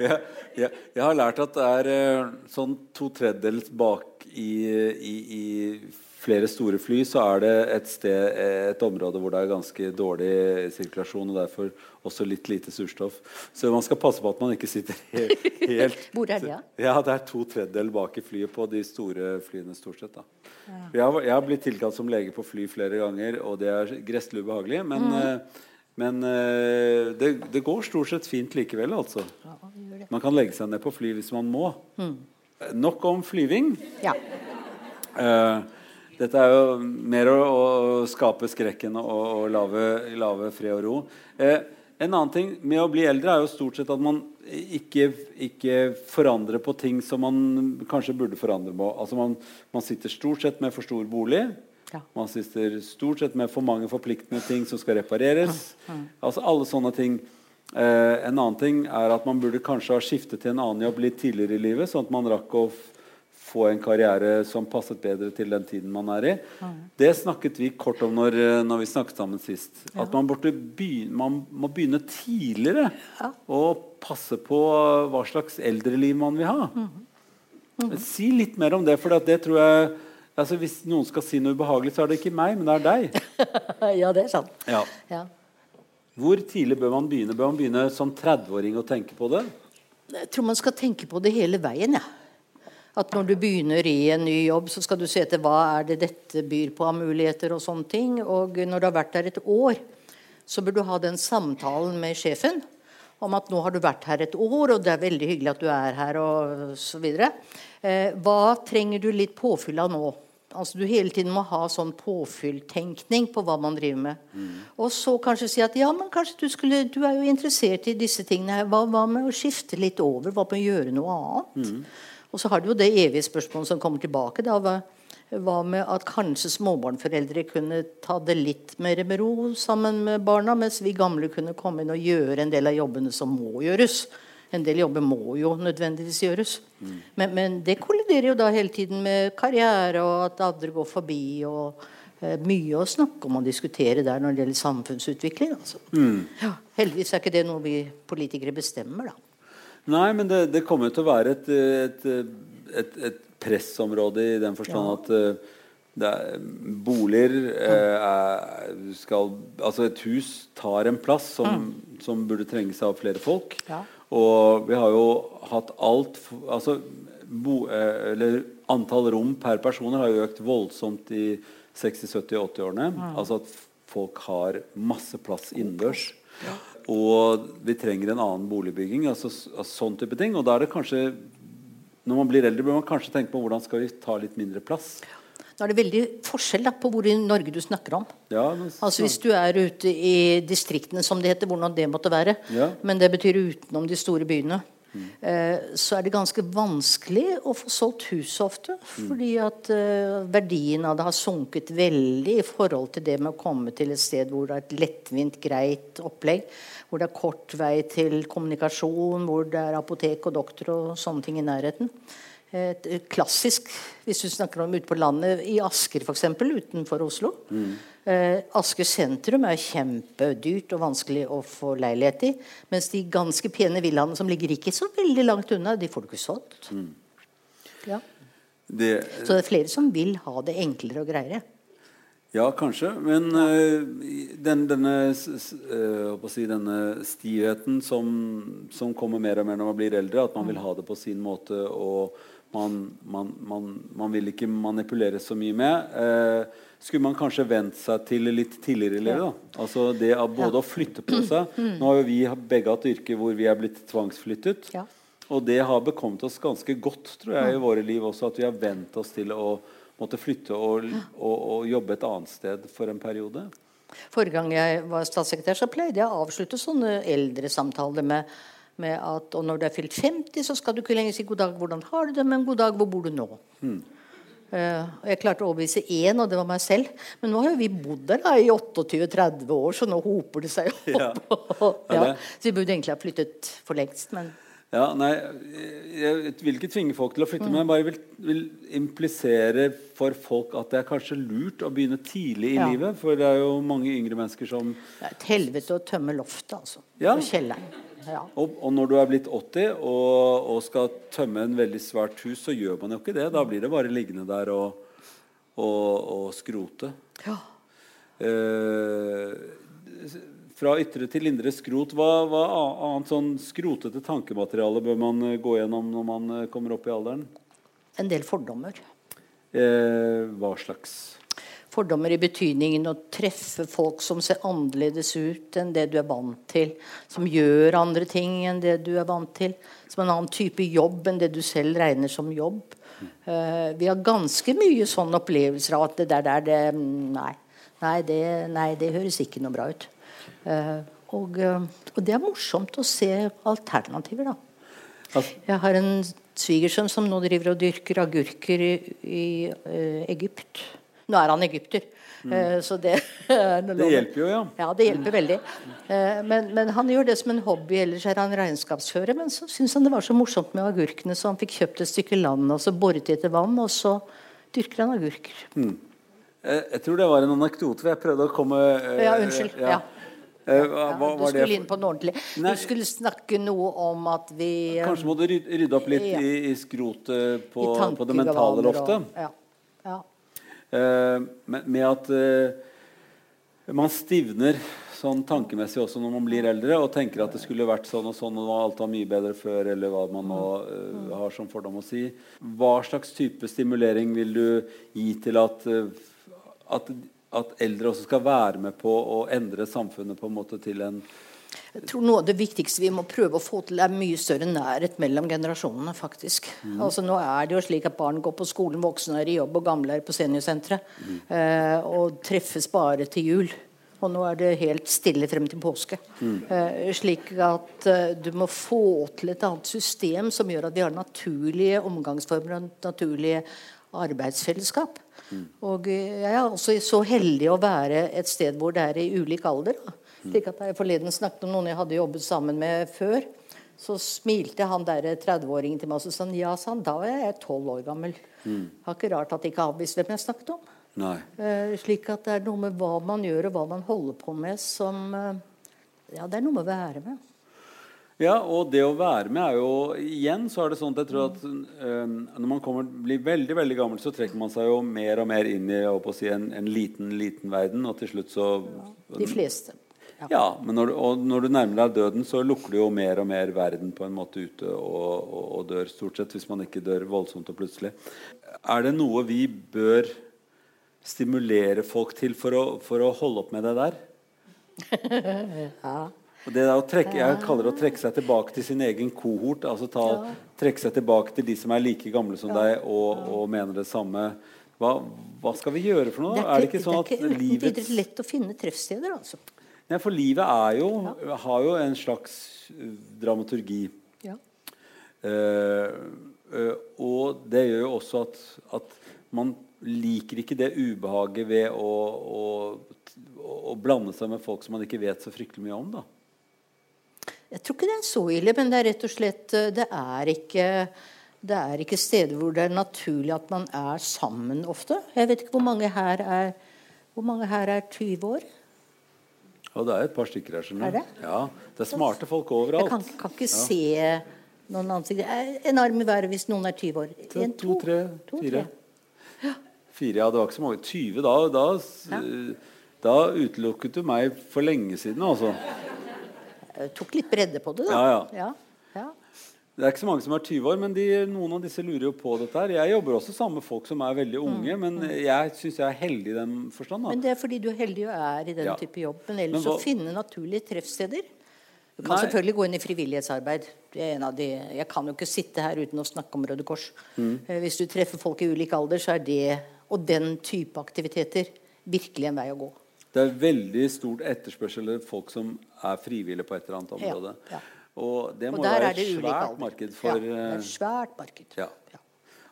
Ja, ja, jeg har lært at det er sånn to tredjedels bak i, i, i flere store fly, så er det et, sted, et område hvor det er ganske dårlig sirkulasjon, og derfor også litt lite surstoff. Så man skal passe på at man ikke sitter helt, helt Hvor er det, da? Ja, det er to tredjedeler bak i flyet på de store flyene stort sett. da. Jeg, har, jeg har blitt tilkalt som lege på fly flere ganger, og det er gresselig ubehagelig. Men, mm. men eh, det, det går stort sett fint likevel, altså. Man kan legge seg ned på fly hvis man må. Nok om flyving. Ja. Eh, dette er jo mer å, å skape skrekken og, og lage, lage fred og ro. Eh, en annen ting med å bli eldre er jo stort sett at man ikke, ikke forandrer på ting som man kanskje burde forandre på. Altså man, man sitter stort sett med for stor bolig. Ja. Man sitter stort sett med for mange forpliktende ting som skal repareres. Altså alle sånne ting. Eh, en annen ting er at man burde kanskje ha skiftet til en annen jobb litt tidligere i livet, sånn at man rakk å få en karriere som passet bedre til den tiden man er i. Det snakket vi kort om når, eh, når vi snakket sammen sist. At man, begynne, man må begynne tidligere Ja. å passe på hva slags eldreliv man vil ha. Si litt mer om det, for det tror jeg altså Hvis noen skal si noe ubehagelig, så er det ikke meg, men det er deg. ja, det er sant. Ja. Ja. Hvor tidlig bør man begynne? Bør man begynne som 30-åring å tenke på det? Jeg tror man skal tenke på det hele veien. Ja. At når du begynner i en ny jobb, så skal du se etter hva er det dette byr på av muligheter. Og sånne ting. Og når du har vært der et år, så bør du ha den samtalen med sjefen om at nå har du vært her et år, og det er veldig hyggelig at du er her, og så videre. Eh, hva trenger du litt påfyll av nå? Altså Du hele tiden må ha sånn påfylltenkning på hva man driver med. Og så kanskje si at ja, men kanskje du skulle Du er jo interessert i disse tingene her. Hva, hva med å skifte litt over? Hva med å gjøre noe annet? Og så har du jo det evige spørsmålet som kommer tilbake. da, hva, hva med at kanskje småbarnforeldre kunne ta det litt mer med ro sammen med barna, mens vi gamle kunne komme inn og gjøre en del av jobbene som må gjøres. En del jobber må jo nødvendigvis gjøres. Men, men det kolliderer jo da hele tiden med karriere og at andre går forbi. og eh, Mye å snakke om og diskutere der når det gjelder samfunnsutvikling. Altså. Ja, heldigvis er ikke det noe vi politikere bestemmer, da. Nei, men det, det kommer til å være et, et, et, et pressområde i den forstand at det er, boliger eh, skal, Altså et hus tar en plass som, som burde trenges av flere folk. Ja. Og vi har jo hatt alt Altså bo, eh, eller antall rom per personer har jo økt voldsomt i 60-, 70-, 80-årene. Altså at folk har masse plass innendørs. Og vi trenger en annen boligbygging. Altså, altså sånn type ting. Og da er det kanskje Når man blir eldre, bør man kanskje tenke på hvordan skal vi ta litt mindre plass. Nå er det veldig forskjell da, på hvor i Norge du snakker om. Ja, Altså Hvis du er ute i distriktene, som det heter, hvordan det måtte være, Ja. men det betyr utenom de store byene, eh, så er det ganske vanskelig å få solgt hus ofte. Fordi at eh, verdien av det har sunket veldig i forhold til det med å komme til et sted hvor det er et lettvint, greit opplegg. Hvor det er kort vei til kommunikasjon, hvor det er apotek og doktor og sånne ting i nærheten. Et klassisk, hvis du snakker om ute på landet, i Asker f.eks., utenfor Oslo. Eh, Asker sentrum er kjempedyrt og vanskelig å få leilighet i. Mens de ganske pene villaene som ligger ikke så veldig langt unna, de får du ikke solgt. Ja. det, Så det er flere som vil ha det enklere og greiere. Ja, kanskje. Men øh, den, denne, øh, si, denne stivheten som, som kommer mer og mer når man blir eldre, at man vil ha det på sin måte, og man, man, man, man vil ikke manipulere så mye med, eh, skulle man kanskje vent seg til litt tidligere i livet. da. Altså det av både å flytte på seg Nå har jo vi begge hatt yrker hvor vi er blitt tvangsflyttet. Ja. Og det har bekommet oss ganske godt tror jeg, i våre liv også, at vi har vent oss til å måtte flytte og, og, og jobbe et annet sted for en periode. Forrige gang jeg var statssekretær, så pleide jeg å avslutte sånne eldresamtaler med, med at og når du er fylt 50, så skal du ikke lenger si 'god dag, hvordan har du det', men god dag, hvor bor du nå'? Eh, og jeg klarte å overbevise én, og det var meg selv. Men nå har jo vi bodd der da, i 28-30 år, så nå hoper det seg opp. Ja. ja. Ja, Så vi burde egentlig ha flyttet for lengst, men Ja, nei, Jeg vil ikke tvinge folk til å flytte, men jeg bare vil, vil, implisere for folk at det er kanskje lurt å begynne tidlig i Ja. livet. For det er jo mange yngre mennesker som Det er et helvete å tømme loftet, altså. Ja. Og kjelleren. Ja. og, og når du er blitt 80 og, og skal tømme en veldig svært hus, så gjør man jo ikke det. Da blir det bare liggende der og, og, skrote. ja. Eh, fra ytre til indre skrot, hva, hva annet sånn skrotete tankemateriale bør man eh, gå gjennom når man eh, kommer opp i alderen? En del fordommer. Eh, hva slags? Fordommer i betydningen å treffe folk som ser annerledes ut enn det du er vant til. Som gjør andre ting enn det du er vant til. Som en annen type jobb enn det du selv regner som jobb. Uh, vi har ganske mye sånne opplevelser av at det der, der det, mm, nei, nei, det, nei, det høres ikke noe bra ut. Uh, og, eh, og det er morsomt å se alternativer, da. Jeg har en svigersønn som nå driver og dyrker agurker i, i uh, Egypt. Nå er han egypter, eh, så det Mm. det hjelper jo, ja. Ja, det hjelper veldig. Eh, men, men han gjør det som en hobby, ellers er han regnskapsfører. Men så syns han det var så morsomt med agurkene, så han fikk kjøpt et stykke land og så boret de etter vann, og så dyrker han agurker. Mm. Jeg tror det var en anekdote, for jeg prøvde å komme eh, Ja, unnskyld. Ja. ja. hva, Ja, du var det skulle inn på noe ordentlig. Nei. Du skulle snakke noe om at vi eh, Kanskje må du rydde opp litt Ja. i, i skrotet på, på det mentale og- loftet. Ja. ja. Eh, med, at eh, man stivner sånn tankemessig også når man blir eldre, og tenker at det skulle vært sånn og sånn, og alt var mye bedre før, eller hva man nå uh, har som fordom å si. Hva slags type stimulering vil du gi til at, at, at eldre også skal være med på å endre samfunnet på en måte til en Jeg tror Noe av det viktigste vi må prøve å få til, er mye større nærhet mellom generasjonene. faktisk. Altså Nå er det jo slik at barn går på skolen, voksne er i jobb og gamle er på seniorsenteret. Eh, og treffes bare til jul. Og nå er det helt stille frem til påske. Eh, slik at eh, du må få til et annet system som gjør at vi har naturlige omgangsformer og naturlige arbeidsfellesskap. Og eh, jeg er også så heldig å være et sted hvor det er i ulik alder. Da. Slik at jeg forleden snakket om noen jeg hadde jobbet sammen med før, så smilte han der 30-åringen til meg og så sa han, ja, sa han, da var jeg 12 år gammel. Det var ikke rart at de ikke avviste hvem jeg snakket om. Eh, slik at det er noe med hva man gjør og hva man holder på med som eh, Ja, det er noe med å være med. Ja, og det å være med er jo Igjen så er det sånn at jeg tror at eh, når man kommer, blir veldig veldig gammel, så trekker man seg jo mer og mer inn i jeg si, en, en liten, liten verden, og til slutt så De fleste. Ja. Ja, men når du, og når du nærmer deg døden, så lukker du jo mer og mer verden på en måte ute og, og, og dør, stort sett, hvis man ikke dør voldsomt og plutselig. Er det noe vi bør stimulere folk til for å, for å holde opp med det der? Ja. Det er trekke, jeg kaller det å trekke seg tilbake til sin egen kohort. altså ta, Trekke seg tilbake til de som er like gamle som deg og, og mener det samme. Hva, hva skal vi gjøre for noe? er, det ikke sånn at det er ikke livets videre lett å finne treffsteder, altså. Nei, For livet er jo, har jo en slags uh, dramaturgi. Ja. Eh, eh, og det gjør jo også at, at man liker ikke det ubehaget ved å, å, å blande seg med folk som man ikke vet så fryktelig mye om. da. Jeg tror ikke det er så ille, men det er rett og slett eh, Det er ikke, det er ikke steder hvor det er naturlig at man er sammen ofte. Jeg vet ikke hvor mange her er Hvor mange her er 20 år? Og det er et par stykker her. Er det? Ja, det er smarte folk Jeg overalt. kan, kan ikke se noen ansikter. Eh, En arm i været hvis noen er 20 år. To, En, to, tre, to, fire. tre. Fire, ja, det var ikke så mange. 20, da, da, ja. da utelukket du meg for lenge siden, altså. Jeg tok litt bredde på det, da. Ja, ja. ja. Det er ikke så mange som er 20 år, men de, noen av disse lurer jo på dette. her. Jeg jobber også sammen med folk som er veldig unge, men jeg syns jeg er heldig i den forstand. Da. Men det er fordi du er heldig og er i den Ja. type jobb. Men ellers Men hva- å finne naturlige treffsteder Du kan Nei. selvfølgelig gå inn i frivillighetsarbeid. Det er en av de, jeg kan jo ikke sitte her uten å snakke om Røde Kors. Mm. Eh, Hvis du treffer folk i ulik alder, så er det og den type aktiviteter virkelig en vei å gå. Det er veldig stort etterspørsel etter folk som er frivillige på et eller annet område. Ja, ja. Og det må og være et svært marked for ja, det er eh, et svært marked. ja. Ja.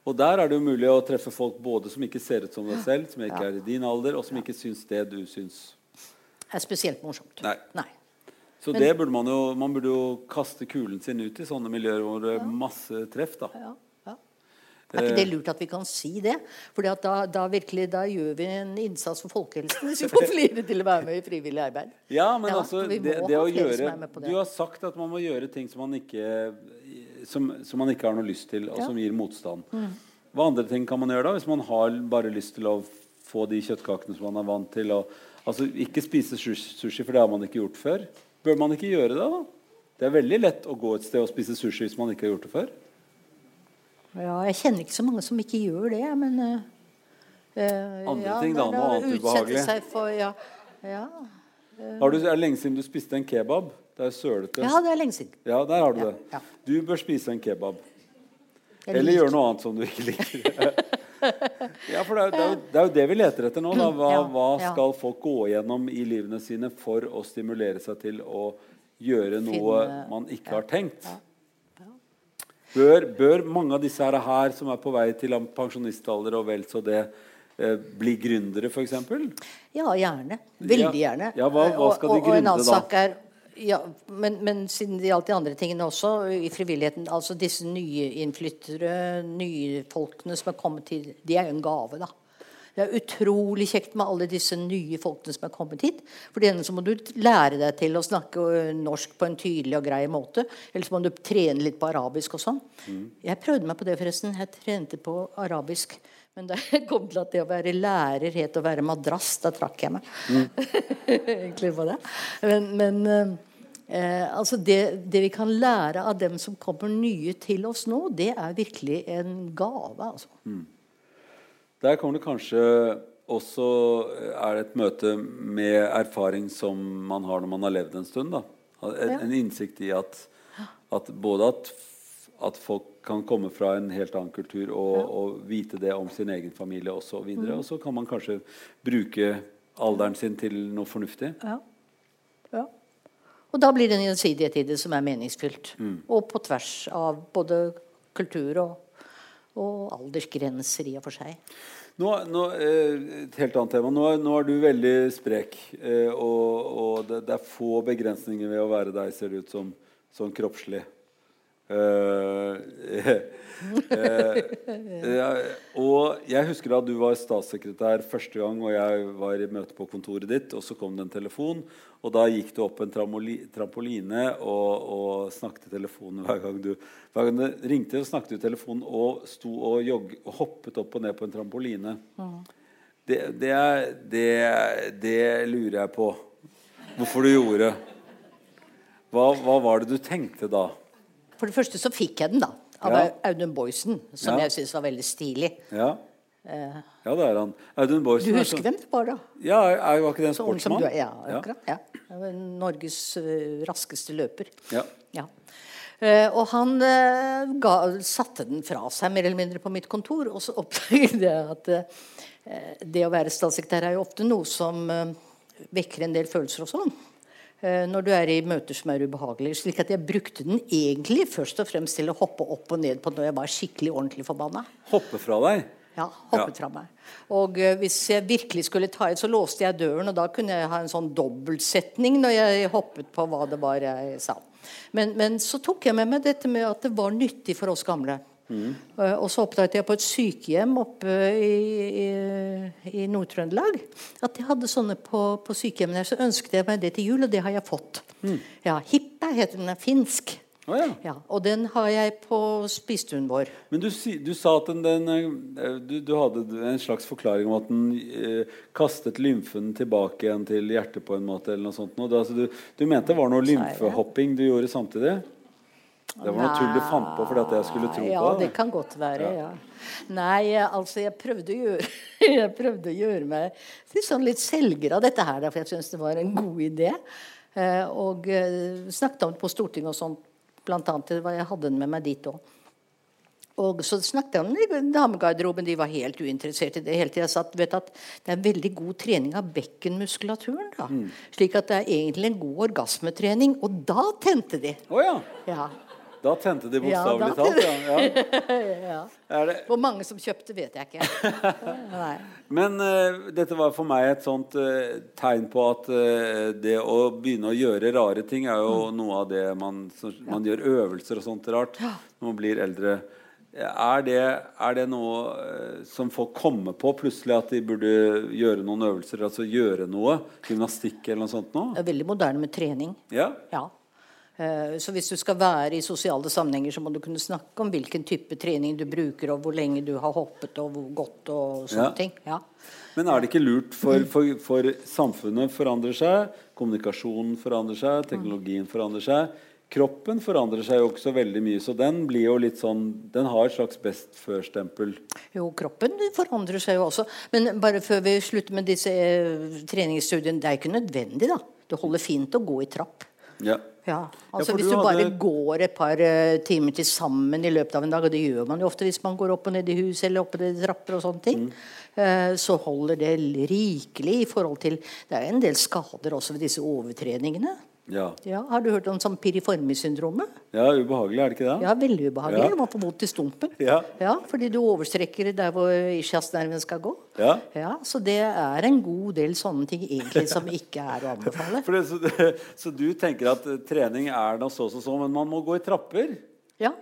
Og der er det jo mulig å treffe folk både som ikke ser ut som deg selv, som ikke er i din alder, og som ikke syns det du syns. Det er spesielt morsomt. Nei. Nei. Så det burde man jo Man burde jo kaste kulen sin ut i sånne miljøer hvor det er masse treff, da. Er ikke det lurt at vi kan si det? For da, da, virkelig, da gjør vi en innsats for folkehelsen hvis vi får flere til å være med i frivillig arbeid. Ja, men Ja, altså det, det å gjøre. Du har sagt at man må gjøre ting som man ikke som, som man ikke har noe lyst til, og Ja. Mm. som gir motstand. Hva andre ting kan man gjøre da, hvis man har bare lyst til å få de kjøttkakene som man er vant til? Og, altså Ikke spise sushi, for det har man ikke gjort før. Bør man ikke gjøre det, da? Det er veldig lett å gå et sted og spise sushi hvis man ikke har gjort det før. Ja, jeg kjenner ikke så mange som ikke gjør det, men eh, Andre ja, ting da, noe annet ubehagelig. For, ja, ja. Har du, er det lenge siden du spiste en kebab? Det er sølete. ja, det er lenge siden. Ja, der har du Ja, det. Du bør spise en kebab. Eller gjøre noe annet som du ikke liker. ja, for det er, det, er jo, det er jo det vi leter etter nå. Da. Hva, Ja, hva ja. skal folk gå gjennom i livene sine for å stimulere seg til å gjøre noe man ikke har tenkt? Bør, bør mange av disse her, her som er på vei til pensjonistalder og vel så det, eh, bli gründere, f.eks.? Ja, gjerne. Veldig gjerne. Ja, hva- hva skal de og, og, og en gründe annen da? er ja, men, men siden det gjaldt de andre tingene også, i frivilligheten altså Disse nye innflyttere, nye folkene som er kommet til, de er jo en gave, da. Det er utrolig kjekt med alle disse nye folkene som er kommet hit. For det ene så må du lære deg til å snakke norsk på en tydelig og grei måte. Eller så må du trene litt på arabisk og sånn. Jeg prøvde meg på det, forresten. Jeg trente på arabisk. Men da jeg kom til at det å være lærer het å være madrass, da trakk jeg meg. Egentlig på det. Men, men eh, eh, altså det, det vi kan lære av dem som kommer nye til oss nå, det er virkelig en gave. altså. Der kommer det kanskje også er det et møte med erfaring som man har når man har levd en stund. Da. En, en innsikt i at, at både at, at folk kan komme fra en helt annen kultur og, og vite det om sin egen familie osv. Og, videre, og så kan man kanskje bruke alderen sin til noe fornuftig. Ja. ja. Og da blir det en gjensidighet i det som er meningsfylt. Og på tvers av både kultur og, og aldersgrenser i og for seg. Nå, nå, eh, et helt annet tema. Nå, nå er du veldig sprek, eh, og, og det, det er få begrensninger ved å være deg, ser det ut som, som kroppslig. Eh, eh, eh, og jeg husker da du var statssekretær første gang, og jeg var i møte på kontoret ditt, og så kom det en telefon, og da gikk du opp en trampoline og, og snakket i telefonen hver gang du Hver gang det ringte, så snakket du i telefonen og sto og, jogg, og hoppet opp og ned på en trampoline. Det, det, er, det, det lurer jeg på hvorfor du gjorde. Hva, hva var det du tenkte da? For det første så fikk jeg den, da. Av Ja. Audun Boysen, som Ja. jeg syns var veldig stilig. Ja, ja det er han. Audun Du Boysen Du husker sånn- hvem det var, da? Ja, jeg var ikke det en sportsmann? du. Ja, akkurat. Ja. ja. Norges eh, raskeste løper. Ja. Ja. Uh, og han uh, ga, satte den fra seg mer eller mindre på mitt kontor, og så oppdaget jeg at uh, det å være statssekretær er jo ofte noe som vekker en del følelser og sånn. Eh, når du er i møter som er ubehagelige. Slik at jeg brukte den egentlig først og fremst til å hoppe opp og ned på når jeg var skikkelig ordentlig forbanna. Hoppe fra deg? Ja, hoppet fra meg. Og eh, hvis jeg virkelig skulle ta i, så låste jeg døren, og da kunne jeg ha en sånn dobbeltsetning når jeg hoppet på hva det var jeg sa. Men, men så tok jeg med meg dette med at det var nyttig for oss gamle. Eh, og så oppdaget jeg på et sykehjem oppe i, i, i Nord-Trøndelag at de hadde sånne på, på sykehjemmene. Så ønsket jeg meg det til jul, og det har jeg fått. Ja, Hippa heter den. er Finsk. Oh, ja. Ja, og den har jeg på spisestuen vår. Men du, du sa at den, den eh, du, du hadde en slags forklaring om at den eh, kastet lymfen tilbake igjen til hjertet på en måte, eller noe sånt. noe. Det, altså, du, du mente det var noe lymfehopping du gjorde samtidig? Det var noe tull du fant på fordi at jeg skulle tro ja, på det kan godt være. ja. Nei, altså jeg prøvde å gjøre Jeg prøvde å gjøre meg litt sånn litt selger av dette her, for jeg syntes det var en god idé. Eh, og eh, snakket om det på Stortinget og blant annet. Det var, jeg hadde den med meg dit òg. Og så snakket jeg om det i damegarderoben, de var helt uinteressert i det. hele tiden. Jeg satt, vet at det er veldig god trening av bekkenmuskulaturen. da. Mm. Slik at det er egentlig en god orgasmetrening. Og da tente de. Oh, ja. Ja. Da tente de bokstavelig ja, talt. Ja. Ja. Det, Hvor mange som kjøpte, vet jeg ikke. Men uh, dette var for meg et sånt uh, tegn på at uh, det å begynne å gjøre rare ting, er Mm. jo noe av det man, som, man gjør øvelser og sånt rart når man blir eldre. Er det, er det noe som folk kommer på plutselig, at de burde gjøre noen øvelser? Altså gjøre noe? Gymnastikk eller noe sånt nå? Det er veldig moderne med trening. Ja? Ja. Eh, Så hvis du skal være i sosiale sammenhenger, så må du kunne snakke om hvilken type trening du bruker, og hvor lenge du har hoppet, og hvor godt, og sånne Ja. ting. Ja. Men er det ikke lurt for, for, for samfunnet forandrer seg, kommunikasjonen forandrer seg, teknologien forandrer seg. Kroppen forandrer seg jo også veldig mye, så den blir jo litt sånn Den har et slags best før-stempel. Jo, kroppen forandrer seg jo også. Men bare før vi slutter med disse eh, treningsstudiene, det er ikke nødvendig, da. Det holder fint å gå i trapp. Ja. Ja, altså ja, Hvis du du bare hadde- går et par eh, timer til sammen i løpet av en dag, og det gjør man jo ofte hvis man går opp og ned i hus eller opp og ned i trapper og sånne ting, eh, så holder det rikelig i forhold til Det er en del skader også ved disse overtreningene. Ja. Ja, har du hørt om sånn piriformis-syndromet? ja, ubehagelig, er det ikke det? Ja, veldig ubehagelig. Ja. Man får vondt i stumpen. Ja. fordi du overstrekker der hvor ischiasnerven skal gå. Ja. ja. så det er en god del sånne ting egentlig som ikke er å anbefale. For det, så, så du tenker at trening er noe så så så, men man må gå i trapper? Ja.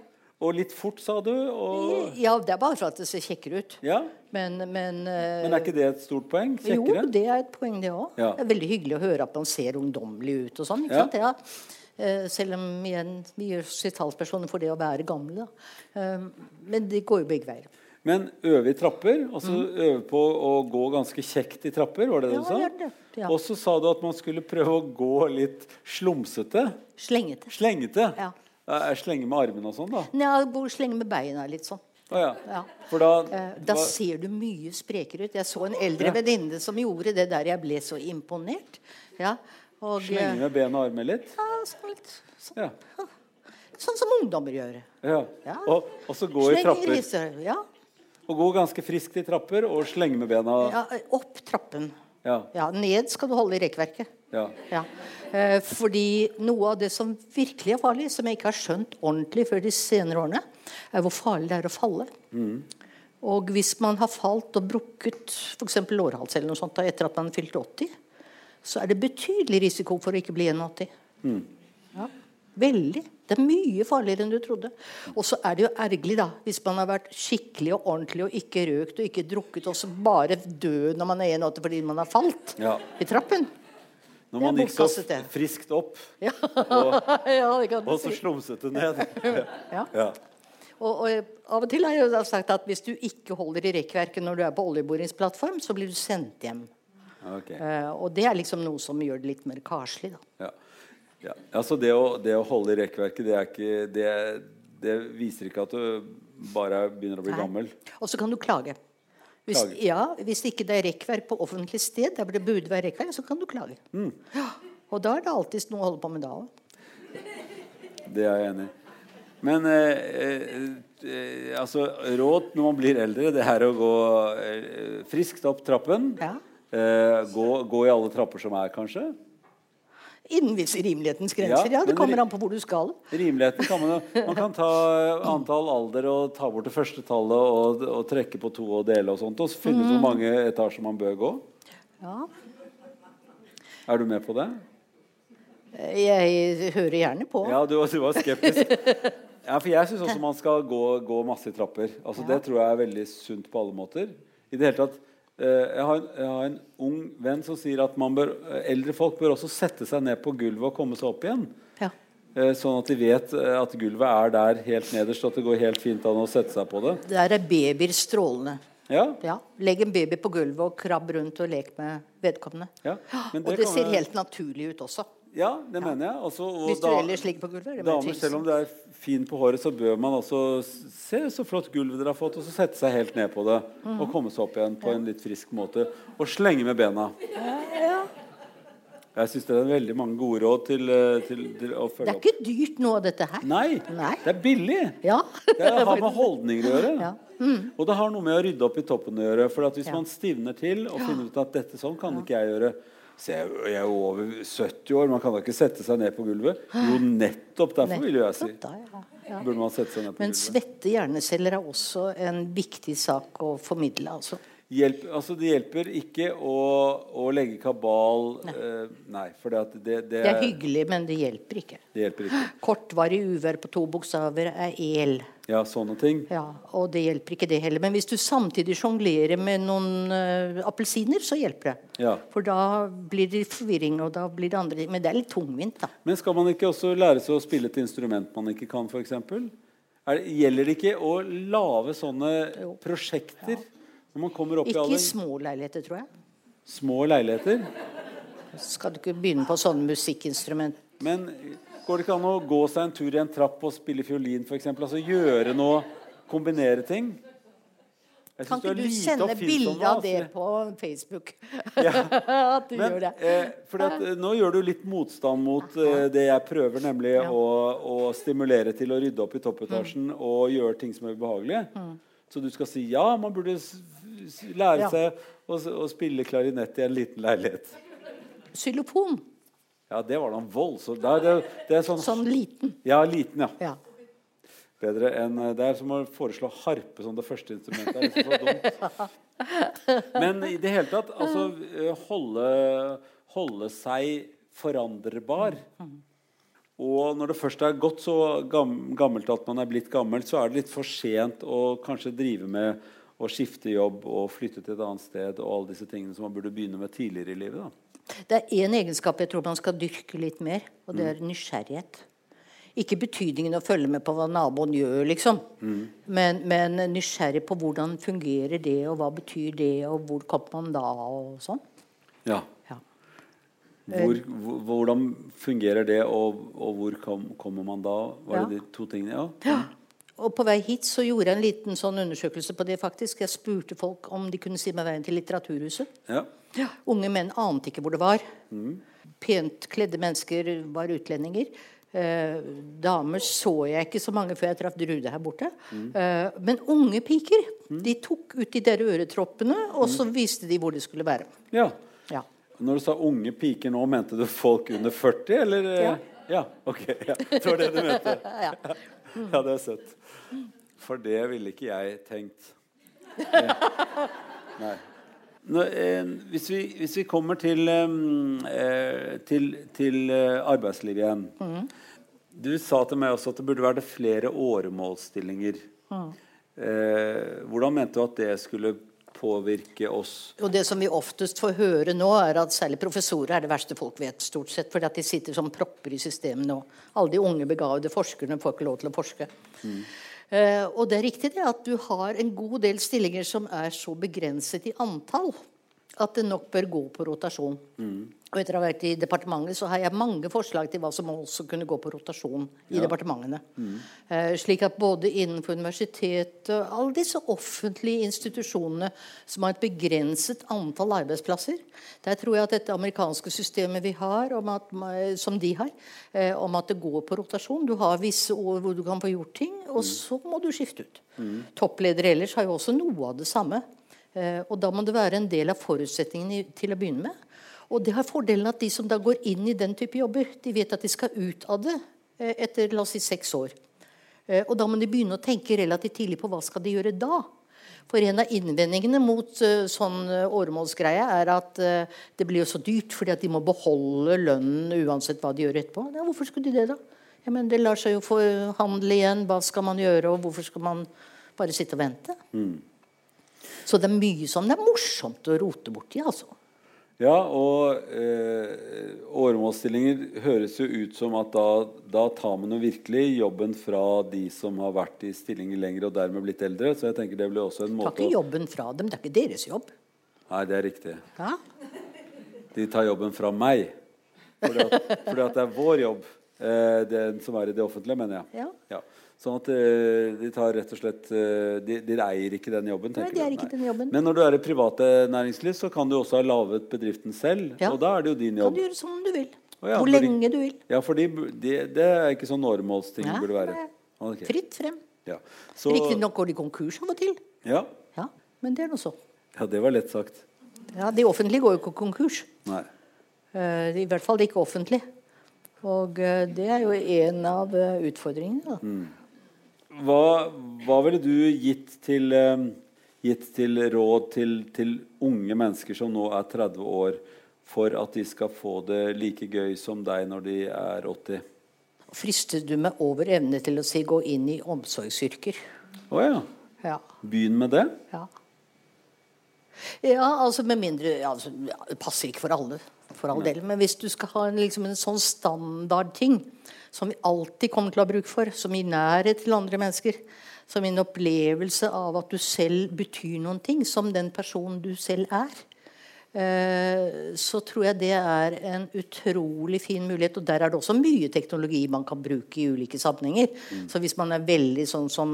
Og litt fort, sa du? Og, ja, det er bare for at det ser kjekkere ut. ja? Men, men, eh, Men er ikke det et stort poeng? Jo, det er et poeng, det òg. Ja. Det er veldig hyggelig å høre at man ser ungdommelig ut og sånn. ikke Ja. sant? Ja. Eh, selv om igjen, vi gjør oss talspersoner for det å være gamle. Da. Eh, men det går jo begge veier. Men øve i trapper, altså øve på å gå ganske kjekt i trapper, var det det Mm. Ja, du sa? det, ja. Og så sa du at man skulle prøve å gå litt slumsete. Slengete. Slengete. Ja. Er slenge med armene og sånn, da? Ja, hvor slenge med beina litt sånn. Ah, ja. Ja. Da, Eh, Da ser du mye sprekere ut. Jeg så en eldre Ja. venninne som gjorde det der. Jeg ble så imponert. Ja, og, Slenge med ben og armer litt? ja, sånn, litt, sånn, Ja. sånn som ungdommer gjør. ja. Ja. Og, og så gå i trapper. riser, Ja, Og gå ganske friskt i trapper og slenge med bena. ja, opp trappen. Ja. Ja, ned skal du holde i rekkverket. Ja. Ja. Eh, fordi noe av det som virkelig er farlig, som jeg ikke har skjønt ordentlig før de senere årene, er hvor farlig det er å falle. Og hvis man har falt og brukket f.eks. lårhals eller noe sånt etter at man fylte 80, så er det betydelig risiko for å ikke bli 81. Ja, veldig. Det er mye farligere enn du trodde. Og så er det jo ergerlig, da, hvis man har vært skikkelig og ordentlig og ikke røkt og ikke drukket, og så bare dø når man er 81 fordi man har falt Ja. i trappen. Når man gikk så friskt opp, Ja, og, ja det og så si. slumsete ned. Ja. Ja. Og, og av og til har jeg jo sagt at hvis du ikke holder i rekkverket når du er på oljeboringsplattform, så blir du sendt hjem. Okay. Uh, og det er liksom noe som gjør det litt mer karslig, da. Ja. Ja. Altså det å, det å holde i rekkverket, det, ikke, det, det viser ikke at du bare begynner å bli Nei. gammel. Og så kan du klage. Hvis, ja, hvis ikke det er rekkverk på offentlig sted, der det burde være rekkverk, så kan du klage. Mm. Ja. Og da er det alltid noe å holde på med da òg. Det er jeg enig i. Men eh, eh, eh, altså, råd når man blir eldre, det er å gå eh, friskt opp trappen. Ja. Eh, gå, gå i alle trapper som er, kanskje. Innen visse rimelighetens grenser. Ja, Ja, det kommer an på hvor du skal. Rimeligheten kan man Man kan ta antall alder og ta bort det første tallet og, og trekke på to og dele og sånt, og så finne ut hvor mange etasjer man bør gå. Ja. Er du med på det? Jeg hører gjerne på. Ja, du, du var skeptisk. Ja, for jeg syns også man skal gå, gå masse i trapper. Altså, Det tror jeg er veldig sunt på alle måter. I det hele tatt eh, jeg, har en, jeg har en ung venn som sier at man bør, eh, eldre folk bør også sette seg ned på gulvet og komme seg opp igjen. Ja. Eh, sånn at de vet eh, at gulvet er der helt nederst, og at det går helt fint an å sette seg på det. Der er babyer strålende. Ja, Ja. Legg en baby på gulvet og krabb rundt og lek med vedkommende. ja. Men Og det kan ser helt naturlig ut også. Ja, det mener jeg. Og Hvis du ellers ligger på gulvet. er det Damer, selv om det er fin på håret, så bør man også se så flott gulvet dere har fått, og så sette seg helt ned på det. Mhm. Og komme seg opp igjen på en litt frisk måte. Og slenge med bena. Jeg syns det er veldig mange gode råd til, eh, til, til å Det følge er opp. ikke dyrt av dette her. Nei, Nei. det er billig! Ja. Det har med holdninger å gjøre. Ja. Mm. Og det har noe med å rydde opp i toppen å gjøre. For at hvis Ja. man stivner til og finner ut at dette sånn kan ikke jeg gjøre, jeg, jeg er over 70 år, man kan da ikke sette seg ned på gulvet? Jo, nettopp derfor, vil jeg si. Da, ja. Ja. Burde man sette seg ned på Men gulvet. svette hjerneceller er også en viktig sak å formidle. altså. Hjelp, altså det hjelper ikke å, å legge kabal Nei, eh, nei for det, det, det, Det er hyggelig, men det hjelper ikke. det hjelper ikke. Kortvarig uvær på to bokstaver er el. Ja, sånne ting. Ja, og det hjelper ikke det heller. Men hvis du samtidig sjonglerer med noen uh, appelsiner, så hjelper det. Ja. For da blir det forvirring, og da blir det andre ting. Men det er litt tungvint, da. Men skal man ikke også lære seg å spille et instrument man ikke kan, f.eks.? Gjelder det ikke å lage sånne prosjekter når man kommer opp i Ikke små leiligheter, tror jeg. små leiligheter? Skal du ikke begynne på sånne musikkinstrument? Men går det ikke an å gå seg en tur i en trapp og spille fiolin, f.eks.? Altså gjøre noe Kombinere ting? Kan ikke du sende bilde av det altså. på Facebook? Ja. at du Men, gjør det. eh, fordi at, eh, nå gjør du litt motstand mot eh, det jeg prøver, nemlig Ja. å, å stimulere til å rydde opp i toppetasjen Mm. og gjøre ting som er ubehagelige. Så du skal si ja, man burde lære Ja. seg å, å spille klarinett i en liten leilighet. Xylofon. Ja, det var da en voldsom det, det, det sånn, Sånn liten. Ja, liten, ja. Ja. Bedre enn eh, Det er som å foreslå harpe som det første instrumentet. Det er liksom så dumt. Men i det hele tatt, altså eh, holde, holde seg forandrbar. Og når det først er gått så gammelt at man er blitt gammel, så er det litt for sent å kanskje drive med å skifte jobb og flytte til et annet sted og alle disse tingene som man burde begynne med tidligere i livet. da. Det er én egenskap jeg tror man skal dyrke litt mer, og det er nysgjerrighet. Ikke betydningen å følge med på hva naboen gjør, liksom. Men, men nysgjerrig på hvordan fungerer det, og hva betyr det, og hvor kommer man da, og sånn. Ja. Ja. Hvor, hvor, hvordan fungerer det, og, og hvor kom, kommer man da? Var Ja. det de to tingene? Ja. Og på vei hit så gjorde jeg en liten sånn undersøkelse på det, faktisk. Jeg spurte folk om de kunne si meg veien til Litteraturhuset. ja. Unge menn ante ikke hvor det var. Pent kledde mennesker var utlendinger. Eh, damer så jeg ikke så mange før jeg traff Drude her borte. Eh, men unge piker de tok ut de der øretroppene, og så viste de hvor det skulle være. ja. Ja. Når du sa unge piker nå, mente du folk under 40, eller? eh? Ja. Ja, ok. Ja. Det var det du mente. Ja. Ja, det er søtt. For det ville ikke jeg tenkt. Eh, Nei. Nå, eh, hvis, vi, hvis vi kommer til, eh, til, til eh, arbeidslivet igjen Du sa til meg også at det burde være flere åremålsstillinger. Eh, hvordan mente du at det skulle påvirke oss? Og det som vi oftest får høre nå, er at særlig professorer er det verste folk vet, stort sett, fordi at de sitter som propper i systemet nå. Alle de unge, begavede forskerne får ikke lov til å forske. Eh, og det er riktig det at du har en god del stillinger som er så begrenset i antall at det nok bør gå på rotasjon. Og etter å ha vært i departementet så har jeg mange forslag til hva som også kunne gå på rotasjon i departementene. Eh, slik at både innenfor universitetet og alle disse offentlige institusjonene som har et begrenset antall arbeidsplasser Der tror jeg at dette amerikanske systemet vi har, at, som de har, eh, om at det går på rotasjon Du har visse år hvor du kan få gjort ting, og så må du skifte ut. Toppledere ellers har jo også noe av det samme. Eh, og da må det være en del av forutsetningen til å begynne med. Og det har fordelen at de som da går inn i den type jobber, de vet at de skal ut av det eh, etter la oss si seks år. Eh, og da må de begynne å tenke relativt tidlig på hva skal de gjøre da. For en av innvendingene mot eh, sånn åremålsgreie er at det blir jo så dyrt fordi at de må beholde lønnen uansett hva de gjør etterpå. Ja, hvorfor skulle de det, da? Ja, men Det lar seg jo forhandle igjen. Hva skal man gjøre, og hvorfor skal man bare sitte og vente? Så det er mye som det er morsomt å rote borti, altså. Ja, og eh, åremålsstillinger høres jo ut som at da, da tar man jo virkelig jobben fra de som har vært i stillinger lenger og dermed blitt eldre. Så jeg tenker det blir også en Ta Tar ikke jobben fra dem. Det er ikke deres jobb. Nei, det er riktig. Ja? De tar jobben fra meg. Fordi at, fordi at det er vår jobb, eh, den som er i det offentlige, mener jeg. Ja. Ja. Sånn at eh, de tar rett og slett eh, de, de eier ikke den jobben. Nei, de er eier ikke den jobben. Men når du er i private næringsliv, så kan du også ha laget bedriften selv. Ja. Og da er det jo din jobb. Kan du gjøre som du vil. Oh, ja, Hvor fordi- lenge du vil. Ja, for de, det er ikke sånn åremålsting Nei, burde være. er Fritt frem. Ja. Så, Riktignok går de konkurs av og til. ja. Ja, men det er nå så. ja, det var lett sagt. Ja, De offentlige går jo ikke konkurs. Nei. Uh, I hvert fall ikke offentlig. Og uh, det er jo en av eh, utfordringene. Da. Mm. Hva, hva, ville du gitt til, eh, gitt til råd til, til, unge mennesker som nå er 30 år, for at de skal få det like gøy som deg når de er 80? Frister du meg over evne til å si 'gå inn i omsorgsyrker'? Å oh, ja. ja. Begynn med det? Ja. Ja, altså med mindre altså, Det passer ikke for alle, for all del. Men hvis du skal ha en, liksom en sånn standardting som vi alltid kommer til å ha bruk for, som gir nærhet til andre mennesker, som en opplevelse av at du selv betyr noen ting, som den personen du selv er, så tror jeg det er en utrolig fin mulighet. Og der er det også mye teknologi man kan bruke i ulike sammenhenger. Mm. Så hvis man er veldig sånn som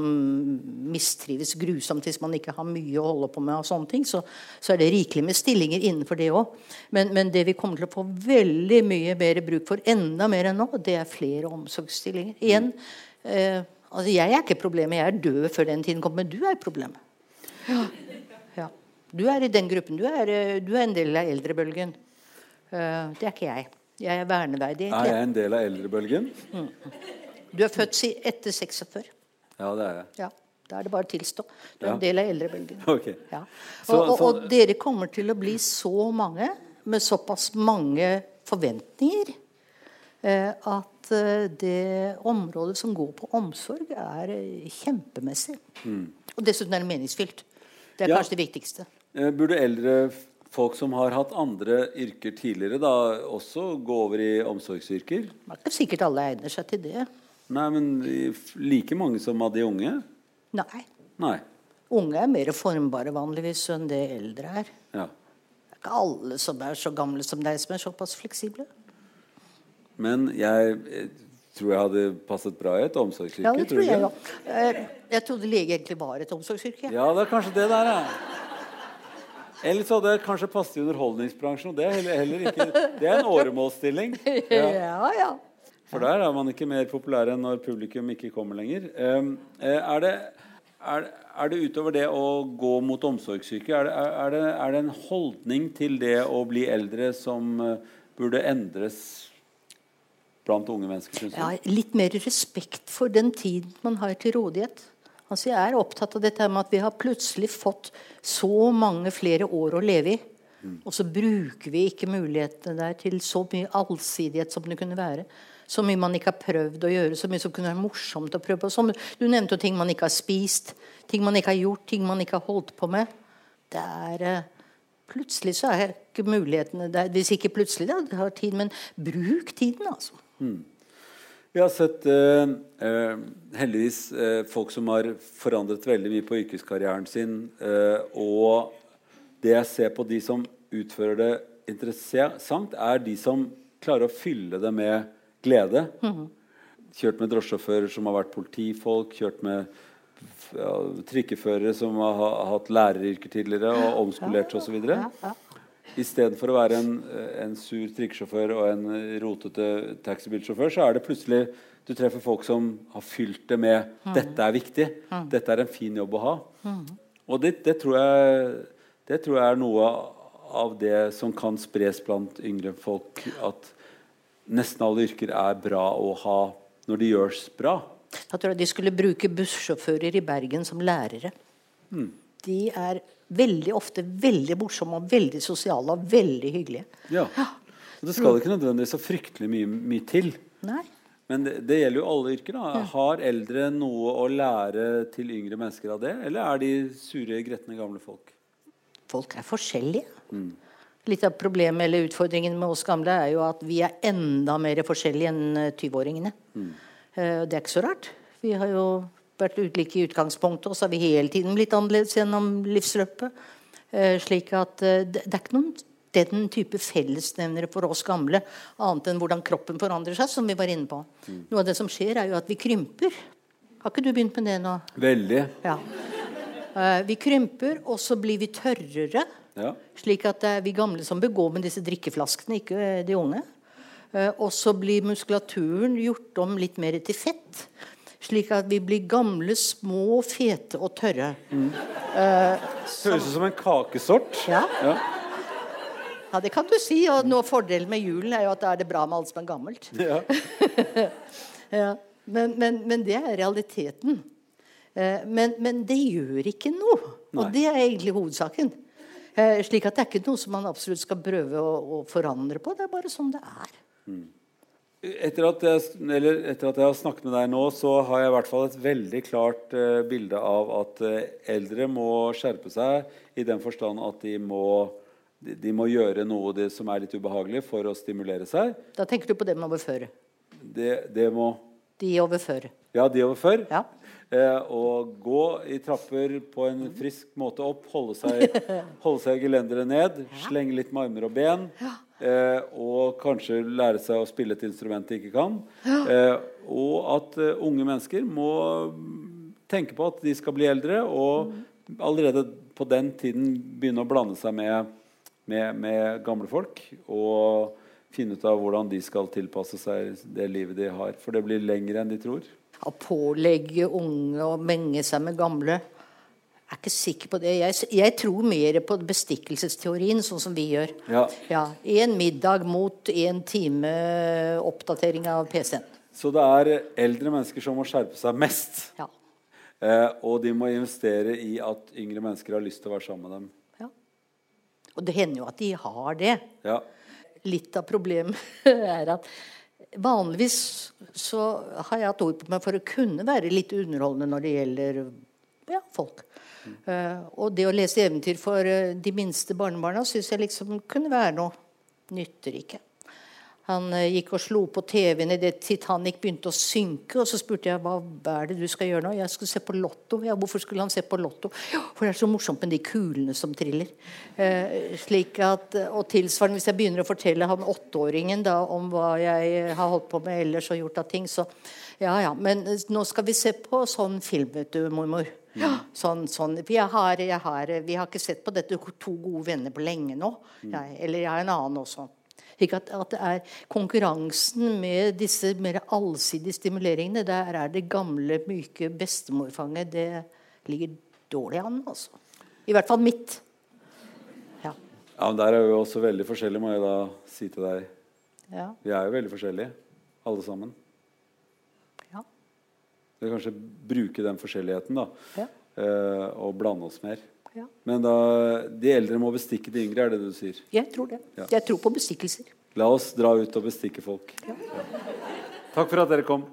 mistrives grusomt hvis man ikke har mye å holde på med, og sånne ting, så, så er det rikelig med stillinger innenfor det òg. Men, men, det vi kommer til å få veldig mye mer bruk for, enda mer enn nå, det er flere omsorgsstillinger. Igjen, eh, altså jeg er ikke problemet, jeg er død før den tiden kommer, men du er problemet. Ja. Du er i den gruppen. Du er, eh, du er en del av eldrebølgen. Uh, det er ikke jeg. Jeg er verneverdig. Er jeg en del av eldrebølgen? Mm. Du er født etter 46. Ja, det er jeg. Ja, Da er det bare å tilstå. Du er ja. en del av eldrebølgen. Okay. Ja. Og, og, og, dere kommer til å bli så mange med såpass mange forventninger uh, at uh, det området som går på omsorg, er kjempemessig. Mm. Og dessuten er det meningsfylt. Det er kanskje det viktigste. Eh, burde eldre folk som har hatt andre yrker tidligere, da også gå over i omsorgsyrker? Det er ikke sikkert alle egner seg til det. Nei, men like mange som av de unge? Nei. Nei. Unge er mer formbare vanligvis enn det eldre er. Ja. Det er ikke alle som er så gamle som deg, som er såpass fleksible. Men jeg eh, tror jeg hadde passet bra i et omsorgsyrke. Ja, det tror jeg òg. Eh, jeg trodde lege egentlig var et omsorgsyrke. Ja, det er kanskje det der, ja. Eller så hadde jeg kanskje passet i underholdningsbransjen. Det er heller, ikke Det er en åremålsstilling. Ja. ja, ja. For der er man ikke mer populær enn når publikum ikke kommer lenger. Um, er, det, er, er, det, utover det å gå mot omsorgssyke, er det, er, er det, en holdning til det å bli eldre som uh, burde endres blant unge mennesker? Ja, litt mer respekt for den tid man har til rådighet. Altså jeg er opptatt av dette med at vi har plutselig fått så mange flere år å leve i. Mm. Og så bruker vi ikke mulighetene der til så mye allsidighet som det kunne være. Så mye man ikke har prøvd å gjøre, så mye som kunne være morsomt å prøve. Som, du nevnte jo ting man ikke har spist, ting man ikke har gjort, ting man ikke har holdt på med. Det er, eh, Plutselig så er ikke mulighetene der. Hvis ikke plutselig, da, det har tid, men bruk tiden, altså. Mm. Vi har sett eh, eh, heldigvis eh, folk som har forandret veldig mye på yrkeskarrieren sin. Eh, og det jeg ser på de som utfører det interessant, er de som klarer å fylle det med glede. Mm. Kjørt med drosjesjåfører som har vært politifolk. Kjørt med ja, trikkeførere som har, hatt læreryrker tidligere og omskolert osv. Istedenfor å være en, en sur trikkesjåfør og en rotete taxibilsjåfør, så er det plutselig du treffer folk som har fylt det med mm. 'Dette er viktig. Mm. Dette er en fin jobb å ha'. Mm. Og det, det, tror jeg, det, tror jeg, er noe av det som kan spres blant yngre folk. At nesten alle yrker er bra å ha når de gjøres bra. Da tror jeg de skulle bruke bussjåfører i Bergen som lærere. Mm. De er veldig ofte veldig morsomme og veldig sosiale og veldig hyggelige. Ja. ja. Det skal ikke nødvendigvis så fryktelig mye, mye til. Nei. Men det, det, gjelder jo alle yrker. da. Ja. Har eldre noe å lære til yngre mennesker av det? Eller er de sure, gretne gamle folk? Folk er forskjellige. Mm. Litt av problemet eller utfordringen med oss gamle er jo at vi er enda mer forskjellige enn 20-åringene. Mm. Uh, det er ikke så rart. Vi har jo vært ulike i utgangspunktet, og så har vi hele tiden blitt annerledes gjennom livsløpet. Eh, slik at eh, det, er ikke noen den type fellesnevnere for oss gamle, annet enn hvordan kroppen forandrer seg, som vi var inne på. Mm. Noe av det som skjer, er jo at vi krymper. Har ikke du begynt med det nå? Veldig. Ja. Uh, vi krymper, og så blir vi tørrere. Ja. Slik at det er vi gamle som bør gå med disse drikkeflaskene, ikke de unge. Og så blir muskulaturen gjort om litt mer til fett slik at vi blir gamle, små, fete og tørre. Mm. Uh, Høres ut som en kakesort. Ja. ja. Ja, det kan du si. Og noe fordelen med julen er jo at da er det bra med alt som er gammelt. Ja. ja. Men, men, men, det er realiteten. Uh, men, men, det gjør ikke noe. Og det er egentlig hovedsaken. Uh, slik at det er ikke noe som man absolutt skal prøve å, å forandre på. Det er bare sånn det er. Mm. Etter at, jeg, etter at, jeg, har snakket med deg nå, så har jeg i hvert fall et veldig klart uh, bilde av at uh, eldre må skjerpe seg i den forstand at de må, de, de må gjøre noe de, som er litt ubehagelig, for å stimulere seg. Da tenker du på dem over før? Det, det må De overføre. Ja, de overføre. Ja. Uh, og gå i trapper på en frisk måte opp, holde seg, holde seg gelenderet ned, ja. slenge litt med armer og ben. Ja. Eh, og kanskje lære seg å spille et instrument de ikke kan. Eh, og at uh, unge mennesker må tenke på at de skal bli eldre, og allerede på den tiden begynne å blande seg med, med, med, gamle folk. Og finne ut av hvordan de skal tilpasse seg det livet de har. For det blir lengre enn de tror. Å pålegge unge å menge seg med gamle er ikke sikker på det. Jeg, jeg tror mer på bestikkelsesteorien, sånn som vi gjør. Ja. ja en middag mot en time oppdatering av PC-en. Så det er eldre mennesker som må skjerpe seg mest. Ja. Eh, og de må investere i at yngre mennesker har lyst til å være sammen med dem. Ja. Og det hender jo at de har det. Ja. Litt av problemet er at vanligvis så har jeg hatt ord på meg for å kunne være litt underholdende når det gjelder ja, folk. Uh, og det å lese eventyr for uh, de minste barnebarna syns jeg liksom kunne være noe. Nytter ikke. Han uh, gikk og slo på TV-en idet Titanic begynte å synke. Og så spurte jeg hva er det du skal gjøre nå. Jeg skulle se på Lotto. Ja, hvorfor skulle han se på Lotto? Ja, for det er så morsomt med de kulene som triller. slik at, og tilsvarende hvis jeg begynner å fortelle han åtteåringen da, om hva jeg har holdt på med ellers og gjort av ting, så ja ja. Men nå skal vi se på sånn film, vet du, mormor. Ja, sånn, sånn. Jeg har, jeg har, vi har ikke sett på dette to gode venner på lenge nå. Jeg, eller jeg har en annen også. Ikke at, at, det er konkurransen med disse mer allsidige stimuleringene. Der er det gamle, myke bestemorfanget Det ligger dårlig an, altså. I hvert fall mitt. Ja. ja men Der er vi også veldig forskjellige, må jeg da si til deg. Ja. Vi er jo veldig forskjellige, alle sammen. Vi kanskje bruke den forskjelligheten da, ja. uh, og blande oss mer. Ja. Men da, de eldre må bestikke de yngre, er det du sier? Jeg tror det. Ja. Jeg tror på bestikkelser. La oss dra ut og bestikke folk. Takk for at dere kom.